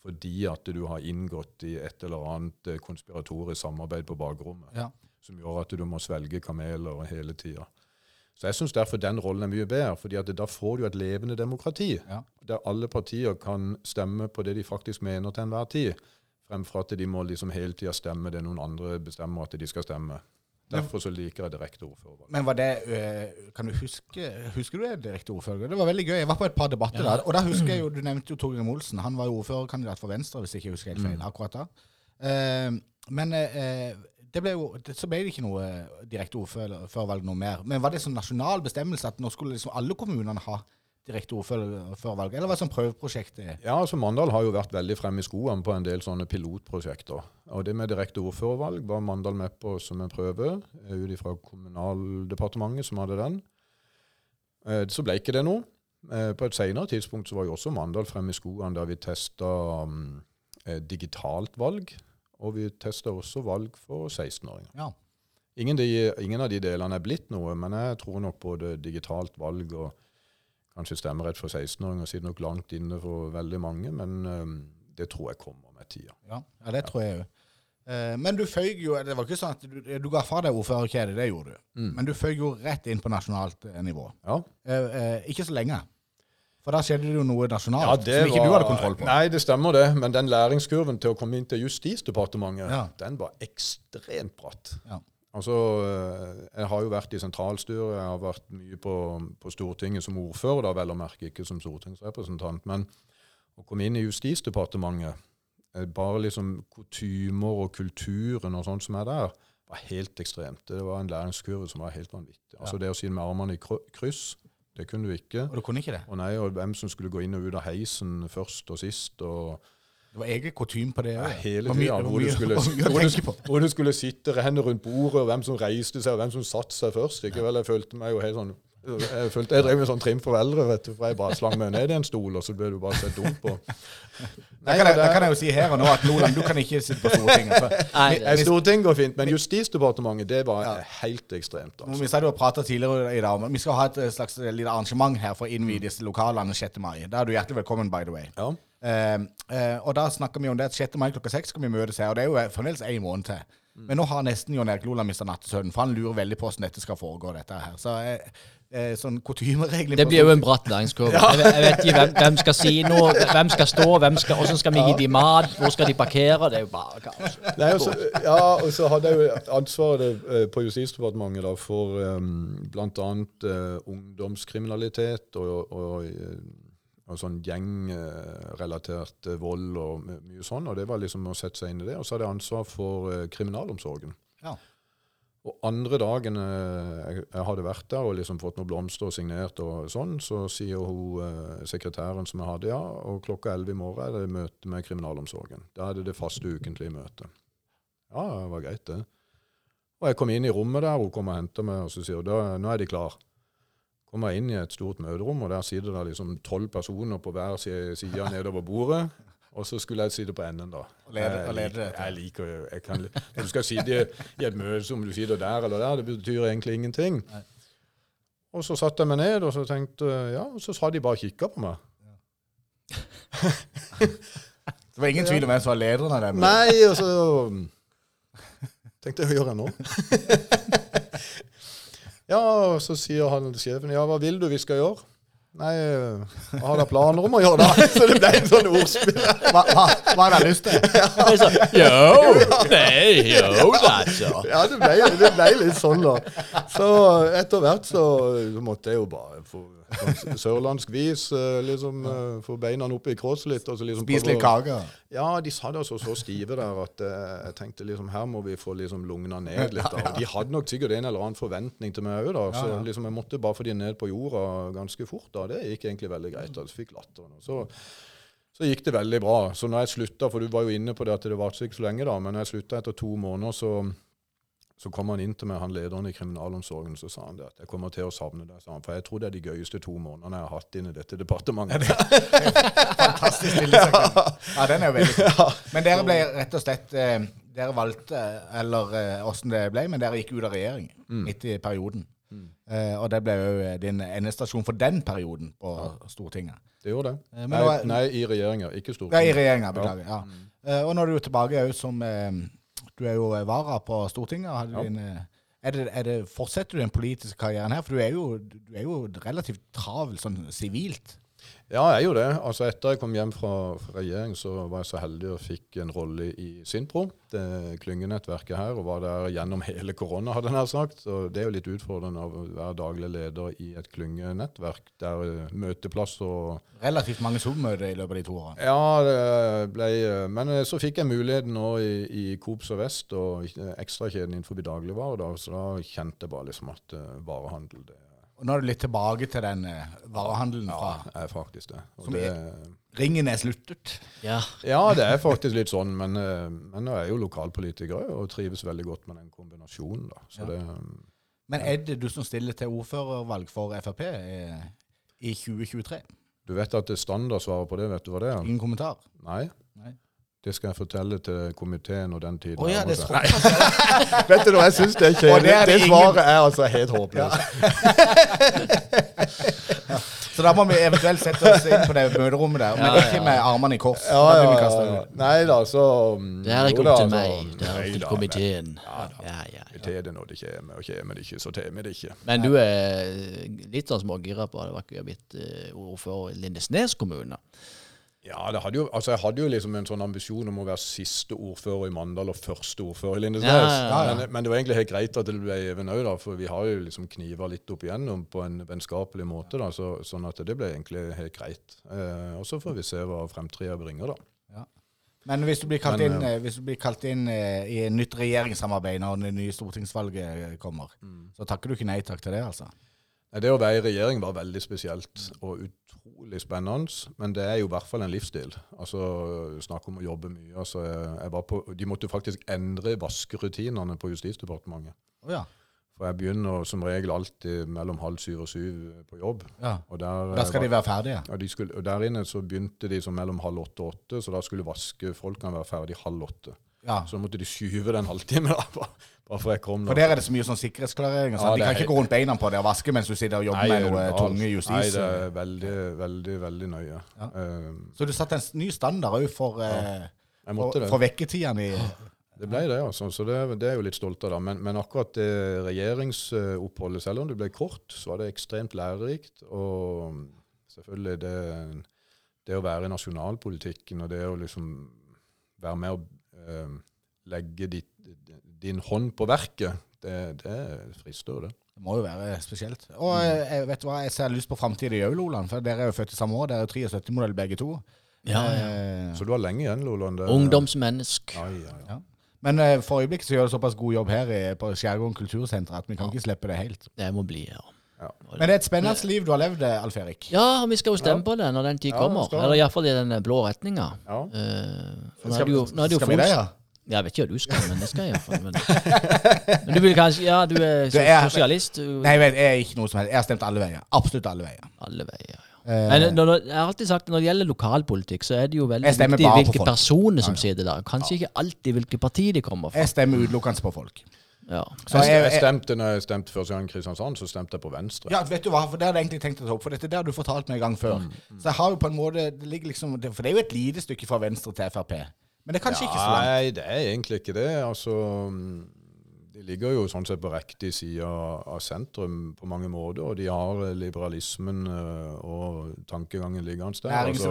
fordi at du har inngått i et eller annet eh, konspiratorisk samarbeid på bakrommet Ja. som gjør at du må svelge kameler hele tida. Så jeg syns derfor den rollen er mye bedre, fordi at da får du et levende demokrati. Ja. Der alle partier kan stemme på det de faktisk mener til enhver tid, fremfor at de må liksom hele tida stemme det noen andre bestemmer at de skal stemme. Derfor så liker jeg direkte ordførervalg. Men var det øh, Kan du huske Husker du det direkte ordfører? Det var veldig gøy. Jeg var på et par debatter Ja. der. Og da husker jeg jo Du nevnte jo Torgrim Olsen. Han var jo ordførerkandidat for Venstre, hvis jeg ikke husker helt feil. Mm. akkurat da. Eh, men eh, det ble jo, det, så ble det ikke noe eh, direkte ordførervalg noe mer. Men var det sånn nasjonal bestemmelse at nå skulle liksom alle kommunene ha direkte ordførervalg? Eller hva som prøveprosjektet er? Ja, altså Mandal har jo vært veldig fremme i skoene på en del sånne pilotprosjekter. Og det med direkte ordførervalg var Mandal med på som en prøve, eh, ut ifra Kommunaldepartementet som hadde den. Eh, Så ble ikke det noe. Eh, På et senere tidspunkt så var jo også Mandal fremme i skoene der vi testa eh, digitalt valg. Og vi testa også valg for 16-åringer. Ja. Ingen, ingen av de delene er blitt noe, men jeg tror nok både digitalt valg og kanskje stemmerett for 16-åringer sitter nok langt inne for veldig mange, men det tror jeg kommer med tida. Ja, ja det tror jeg òg. Men du føyk jo Det var ikke sånn at du, du ga fra deg ordførerkjedet, det gjorde du. Mm. Men du føyk jo rett inn på nasjonalt eh, nivå. Ja. Eh, eh, ikke så lenge. For da skjedde det jo noe nasjonalt Ja, som ikke du hadde kontroll på. Nei, det stemmer det, men den læringskurven til å komme inn til Justisdepartementet, Ja. den var ekstremt bratt. Ja. Altså, øh, Jeg har jo vært i sentralstyret, jeg har vært mye på, på Stortinget som ordfører, da vel å merke, ikke som stortingsrepresentant. Men å komme inn i Justisdepartementet, eh, bare liksom kutymer og kulturen og sånt som er der, var helt ekstremt. Det var en læringskurve som var helt vanvittig. Altså Det å si med armene i kryss, det kunne du ikke. Og du kunne ikke det? Og nei, og hvem som skulle gå inn og ut av heisen først og sist. og Det var egen kutyme på det ja, hele tida. Hvor, hvor, (laughs) hvor du skulle sitte renne rundt bordet, og hvem som reiste seg, og hvem som satte seg først. Ikke vel, Jeg følte meg jo helt sånn jeg følte jeg drev med sånn trim for eldre, vet du, for jeg bare slang meg ned i en stol, og så ble du bare sett dum på. (laughs) Da kan, jeg, da kan jeg jo si her og nå at Nordland, du kan ikke sitte på Stortinget. For (laughs) Nei, Eh, Stortinget går fint, men Justisdepartementet, det var helt ekstremt. altså. Vi sa du har pratet tidligere i dag, men vi skal ha et eh, slags lite arrangement her for å innvie disse lokalene 6. mai. Da er du hjertelig velkommen, by the way. Ja. Eh, eh, og da snakker vi om det at 6. mai klokka 6 skal vi møtes her, og det er jo eh, fremdeles en måned til. Men nå har nesten Jon Erik Loland mista nattesøvnen, for han lurer veldig på hvordan dette skal foregå. dette her. Så eh, eh, sånn kutymeregler Det blir jo en bratt læringskurve. (laughs) Jeg, vet- jeg vet ikke hvem, hvem skal si noe, hvem skal stå, hvem skal, hvordan skal vi gi dem mat, hvor skal de parkere? Det er jo bare kaos. Nei, ja, og så hadde jeg jo ansvaret på Justisdepartementet da, for um, bl.a. Uh, ungdomskriminalitet og, og, og sånn gjengrelatert eh, vold og mye sånn. Og det var liksom å sette seg inn i det. Og så hadde jeg ansvar for eh, kriminalomsorgen. Ja. Og andre dagen eh, jeg, jeg hadde vært der og liksom fått noen blomster og signert, og sånn, så sier hun sekretæren som jeg hadde, ja, og klokka 11 i morgen er det møte med kriminalomsorgen. Da er det det faste ukentlige møtet. Ja, det var greit, det. Og jeg kom inn i rommet der, hun kom og hentet meg, og så sier hun da, nå er de klar. Kommer jeg inn i et stort møterom, og der sitter det liksom tolv personer på hver si- side nedover bordet. Og så skulle jeg sitte på enden, da. Og lede- Jeg og lede dette. Jeg liker jo jeg kan, Når du skal sitte i et møte som du sitter der eller der, det betyr egentlig ingenting. Og så satte jeg meg ned, og så tenkte ja, og så sa de bare kikka på meg. (laughs) Det var ingen tvil om hvem som var lederen av dem? Nei, og så tenkte jeg, hva gjør jeg nå? (laughs) ja, og så sier han sjefen, ja, hva vil du vi skal gjøre? Nei, jeg har da planer om å gjøre det. (laughs) Så det ble en sånn ordspill. Hva, hva, hva hadde jeg lyst til? Ja. sånn, Yo, nei, yo, da. Ja, det ble, det ble litt sånn, da. Så etter hvert så, så måtte jeg jo bare få sørlandsk vis eh, liksom ja. få beina opp i kross litt. Altså, liksom Spise litt kake? Ja, de satt altså så stive der at eh, jeg tenkte liksom her må vi få liksom lugna ned litt. Da. De hadde nok sikkert en eller annen forventning til meg òg, da. Så liksom jeg måtte bare få de ned på jorda ganske fort. da. Det gikk egentlig veldig greit. da. Så fikk latteren. og Så, så gikk det veldig bra. Så når jeg slutta, for du var jo inne på det at det varte ikke så lenge, da, men når jeg slutta etter to måneder, så så kom han inn til meg, han lederen i kriminalomsorgen, så sa han det at jeg kommer til å savne deg, sa han. For jeg tror det er de gøyeste to månedene jeg har hatt inn i dette departementet. (laughs) Fantastisk stillesøkning. Ja, den er jo veldig fin. Men dere ble rett og slett eh, Dere valgte, eller eh, åssen det ble, men dere gikk ut av regjering midt i perioden. Eh, og det ble jo din endestasjon for den perioden på Stortinget. Det gjorde det. Men Nei, er- nei, i regjeringa, ikke Stortinget. Ja, i regjeringa, beklager. Ja. Eh, og nå er du tilbake òg som Du er jo vara på Stortinget. Ja. din, eh, er det, er det, fortsetter du den politiske karrieren her? For du er jo, du er jo relativt travel sånn sivilt. Ja, jeg jo det. Altså Etter jeg kom hjem fra, fra regjering, så var jeg så heldig og fikk en rolle i Sintro, det klyngenettverket her, og var der gjennom (laughs) hele korona, hadde jeg nær sagt. Så det er jo litt utfordrende å være daglig leder i et klyngenettverk der møteplasser møteplass og Relativt mange Zoom-møter i løpet av de to årene. Ja, det ble Men eh, så fikk jeg muligheten nå i, i Coop Sør-Vest og eh, ekstrakjeden innenfor dagligvarer, da, så da kjente jeg bare liksom at varehandel det Og nå er du litt tilbake til den eh, varehandelen fra ja, er faktisk det. Og Som det Ringen er sluttet. Ja. Ja, det er faktisk litt sånn, men, eh, men jeg er jo lokalpolitiker og trives veldig godt med den kombinasjonen. da. Så Ja. det, Men er det du som stiller til ordførervalg for Frp eh, i 2023? Du vet at det standardsvaret på det, vet du hva det er? Ingen kommentar? Nei. Nei. Det skal jeg fortelle til komiteen og den tiden. Oh, ja, det tror jeg. (laughs) Vet du noe, jeg syns det er kjedelig? det Det, svaret er altså helt håpløst. Så da må vi eventuelt sette oss inn på det møterommet der, men Ja, ja, ikke med armene i kors. Ja, ja. Nei da, så mm, Det er ikke opp til meg, det er opp til komiteen. Ja. Ja, ja, Vi tar det når det kommer, og kommer det ikke, så tar vi det ikke. Men du er litt sånn smågira på det var ikke blitt eh, ordfører i Lindesnes kommune. Ja, det hadde jo, altså jeg hadde jo liksom en sånn ambisjon om å være siste ordfører i Mandal og første ordfører i Lindesnes. Ja, ja, ja. Men, men det var egentlig helt greit at det ble Even òg, for vi har jo liksom kniva litt opp igjennom på en vennskapelig måte. da, så, Sånn at det ble egentlig helt greit. Eh, og så får vi se hva fremtida bringer, da. Men hvis du blir kalt Men, inn, eh, eh, hvis du blir kalt inn eh, i et nytt regjeringssamarbeid når det nye stortingsvalget kommer, kommer, så takker du ikke nei takk til det, altså? Det å være i regjering var veldig spesielt og utrolig spennende, men det er jo i hvert fall en livsstil. Altså, Snakk om å jobbe mye. altså jeg, jeg var på, De måtte faktisk endre vaskerutinene på Justisdepartementet. Å ja. For jeg begynner som regel alltid mellom halv syv og syv på jobb. ja. Og der, Da skal de være ferdige? ja, de skulle, og Der inne så begynte de som mellom halv åtte og åtte, så da skulle vaskefolkene være ferdig halv åtte. Ja. Så måtte de skyve den halvtimen da, bare for jeg kom. For der er det så mye sånn sikkerhetsklarering. Ja, de kan ikke gå rundt beina på det og vaske mens du sitter og jobber med er noe tunge justis. Nei, det er veldig, veldig, veldig nøye. Ja. Eh, Så du satte en ny standard òg for, eh, for, for vekketidene i Det ble det, altså. Så det, det er jeg jo litt stolt av. da. Men, men akkurat det regjeringsoppholdet, selv om det ble kort, så var det ekstremt lærerikt. Og selvfølgelig det, det å være i nasjonalpolitikken og det å liksom være med å eh, legge ditt, din hånd på verket, det, det frister, det. Det må jo være spesielt. Og eh, jeg vet du hva, jeg ser lyst på framtida i Auloland, for dere er jo født i samme år. Dere er jo 73-modell begge to. Ja, ja. Eh, Så du har lenge igjen, Loland. Det- Ungdomsmennesk. Ja, ja, ja. Men eh, for øyeblikket så gjør det såpass god jobb her i, på Skjærgården kultursenter at vi kan ikke slippe det helt. Det må bli, ja. Men det er et spennende liv du har levd, eh, Alf Erik. Ja, vi skal jo stemme på det når den tid Ja, kommer. skal. Eller iallfall i den blå retninga. ja. Uh, for Skal, jo, vi det, ja? Jeg vet ikke hva du skal, men det skal jeg iallfall. Men, men du vil kanskje Ja, du er, Du er- sosialist. du- Nei, jeg, er ikke noe som helst. Jeg har stemt alle veier. Absolutt alle veier. Alle veier. ja. Eh, Men når, når- jeg har alltid sagt at når det gjelder lokalpolitikk, så er det jo veldig viktig hvilke personer som sitter der. Kanskje ikke alltid hvilket parti de kommer fra. jeg stemmer utelukkende på folk. Ja. Så Jeg, jeg, jeg stemte når jeg stemte første gang i Kristiansand, så stemte jeg på Venstre. ja, vet du hva, for Det hadde jeg egentlig tenkt å ta opp, for dette der du fortalt meg en gang før. Så jeg har jo på en måte det ligger liksom, For det er jo et lite stykke fra Venstre til Frp. Men det er kanskje ikke så langt. Nei, det er egentlig ikke det. Altså, mm, de ligger jo sånn sett på riktig side av av sentrum på mange måter, og de har liberalismen eh, og tankegangen liggende der. Altså,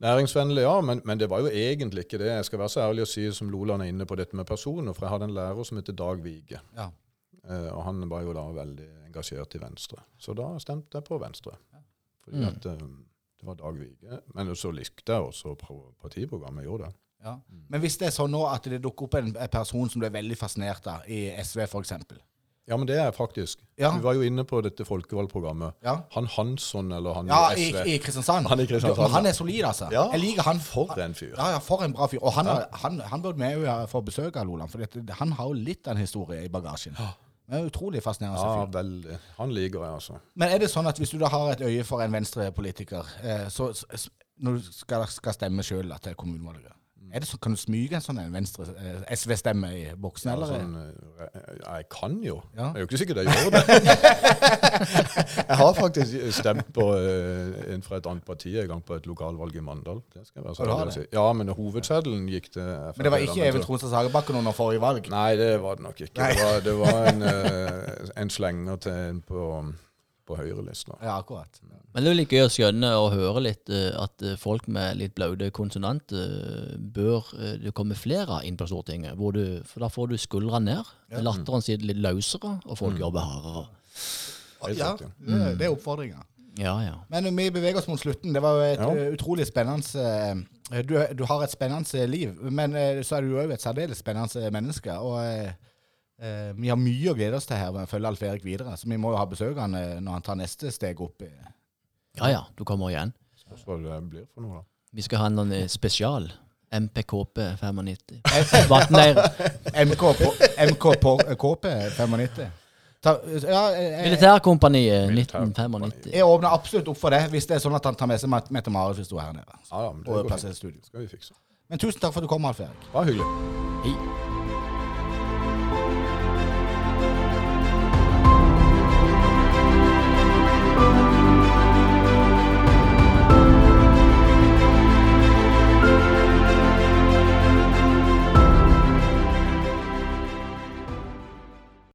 Næringsvennlig. Ja. men, men det var jo egentlig ikke det. Jeg skal være så ærlig å si som Loland er inne på dette med personer, for jeg hadde en lærer som heter Dag Vige. Ja. Eh, og han var jo da veldig engasjert i Venstre. Så da stemte jeg på Venstre. Fordi Mm. at um, det var Dag Vige. Men så likte jeg også partiprogrammet. Jeg gjorde det. Ja. Men hvis det er sånn nå at det dukker opp en en person som du er veldig fascinert av, i SV f.eks. Ja, men det er jeg faktisk. Ja. Du var jo inne på dette folkevalgprogrammet. Ja. Han Hansson, eller han Ja, i i, SV. i Kristiansand. Han i Kristiansand, Men han er solid, altså. Ja. Jeg liker han. For en fyr. Ja, ja, for en bra fyr. Og han, ja. han, han burde vi jo få besøk av, Loland. For han har jo litt av en historie i bagasjen. Det er utrolig fascinerende Ja, veldig. Han liker jeg, altså. Men er det sånn at hvis du da har et øye for en venstrepolitiker, eh, så så- når du skal, skal stemme sjøl til kommunevalget, er det så, kan du smyge en sånn venstre eh, SV-stemme i boksen, Ja, eller? sånn, jeg, jeg kan jo. Ja. Jeg er jo ikke sikkert jeg gjorde det. (laughs) jeg har faktisk stemt på eh, en fra et annet parti en gang på et lokalvalg i Mandal. Det skal være sånn, det? si. Ja, men hovedseddelen gikk til FN. Men det var ikke Even Tronstad Sagerbakken under forrige valg? Nei, det var det nok ikke. Det var, det var en, (laughs) eh, en slenger til en på, på høyrelista. Ja, akkurat. Men det er jo litt gøy å skjønne og høre litt eh, at eh, folk med litt blaute konsonanter eh, bør det komme flere inn på Stortinget. Hvor du, for da får du skuldra ned. Latteren sitter litt løsere, og folk jobber hardere. Ja, det, det er oppfordringa. Ja, ja. Men vi beveger oss mot slutten. Det var jo et Ja. utrolig spennende du, du har et spennende liv, men så er du òg et særdeles spennende menneske. Og eh, eh, vi har mye å glede oss til her ved å følge Alf Erik videre. Så vi må jo ha besøk av han eh, når han tar neste steg opp. i- Ja ja, du kommer igjen. Hva det blir for noe, da. Vi skal ha en eh, spesial. MPKP 95. (laughs) Vatnleir. MK, på, MK på KP 95. Ta, ja, eh, eh, Militærkompaniet 1995. jeg åpner absolutt opp for det, hvis det er sånn at han tar med seg Mette-Marit hvis hun er her nede. Ja, ja, men det går fint. skal vi fikse. Men tusen takk for at du kom, Alf Erik. Bare hyggelig. Hei.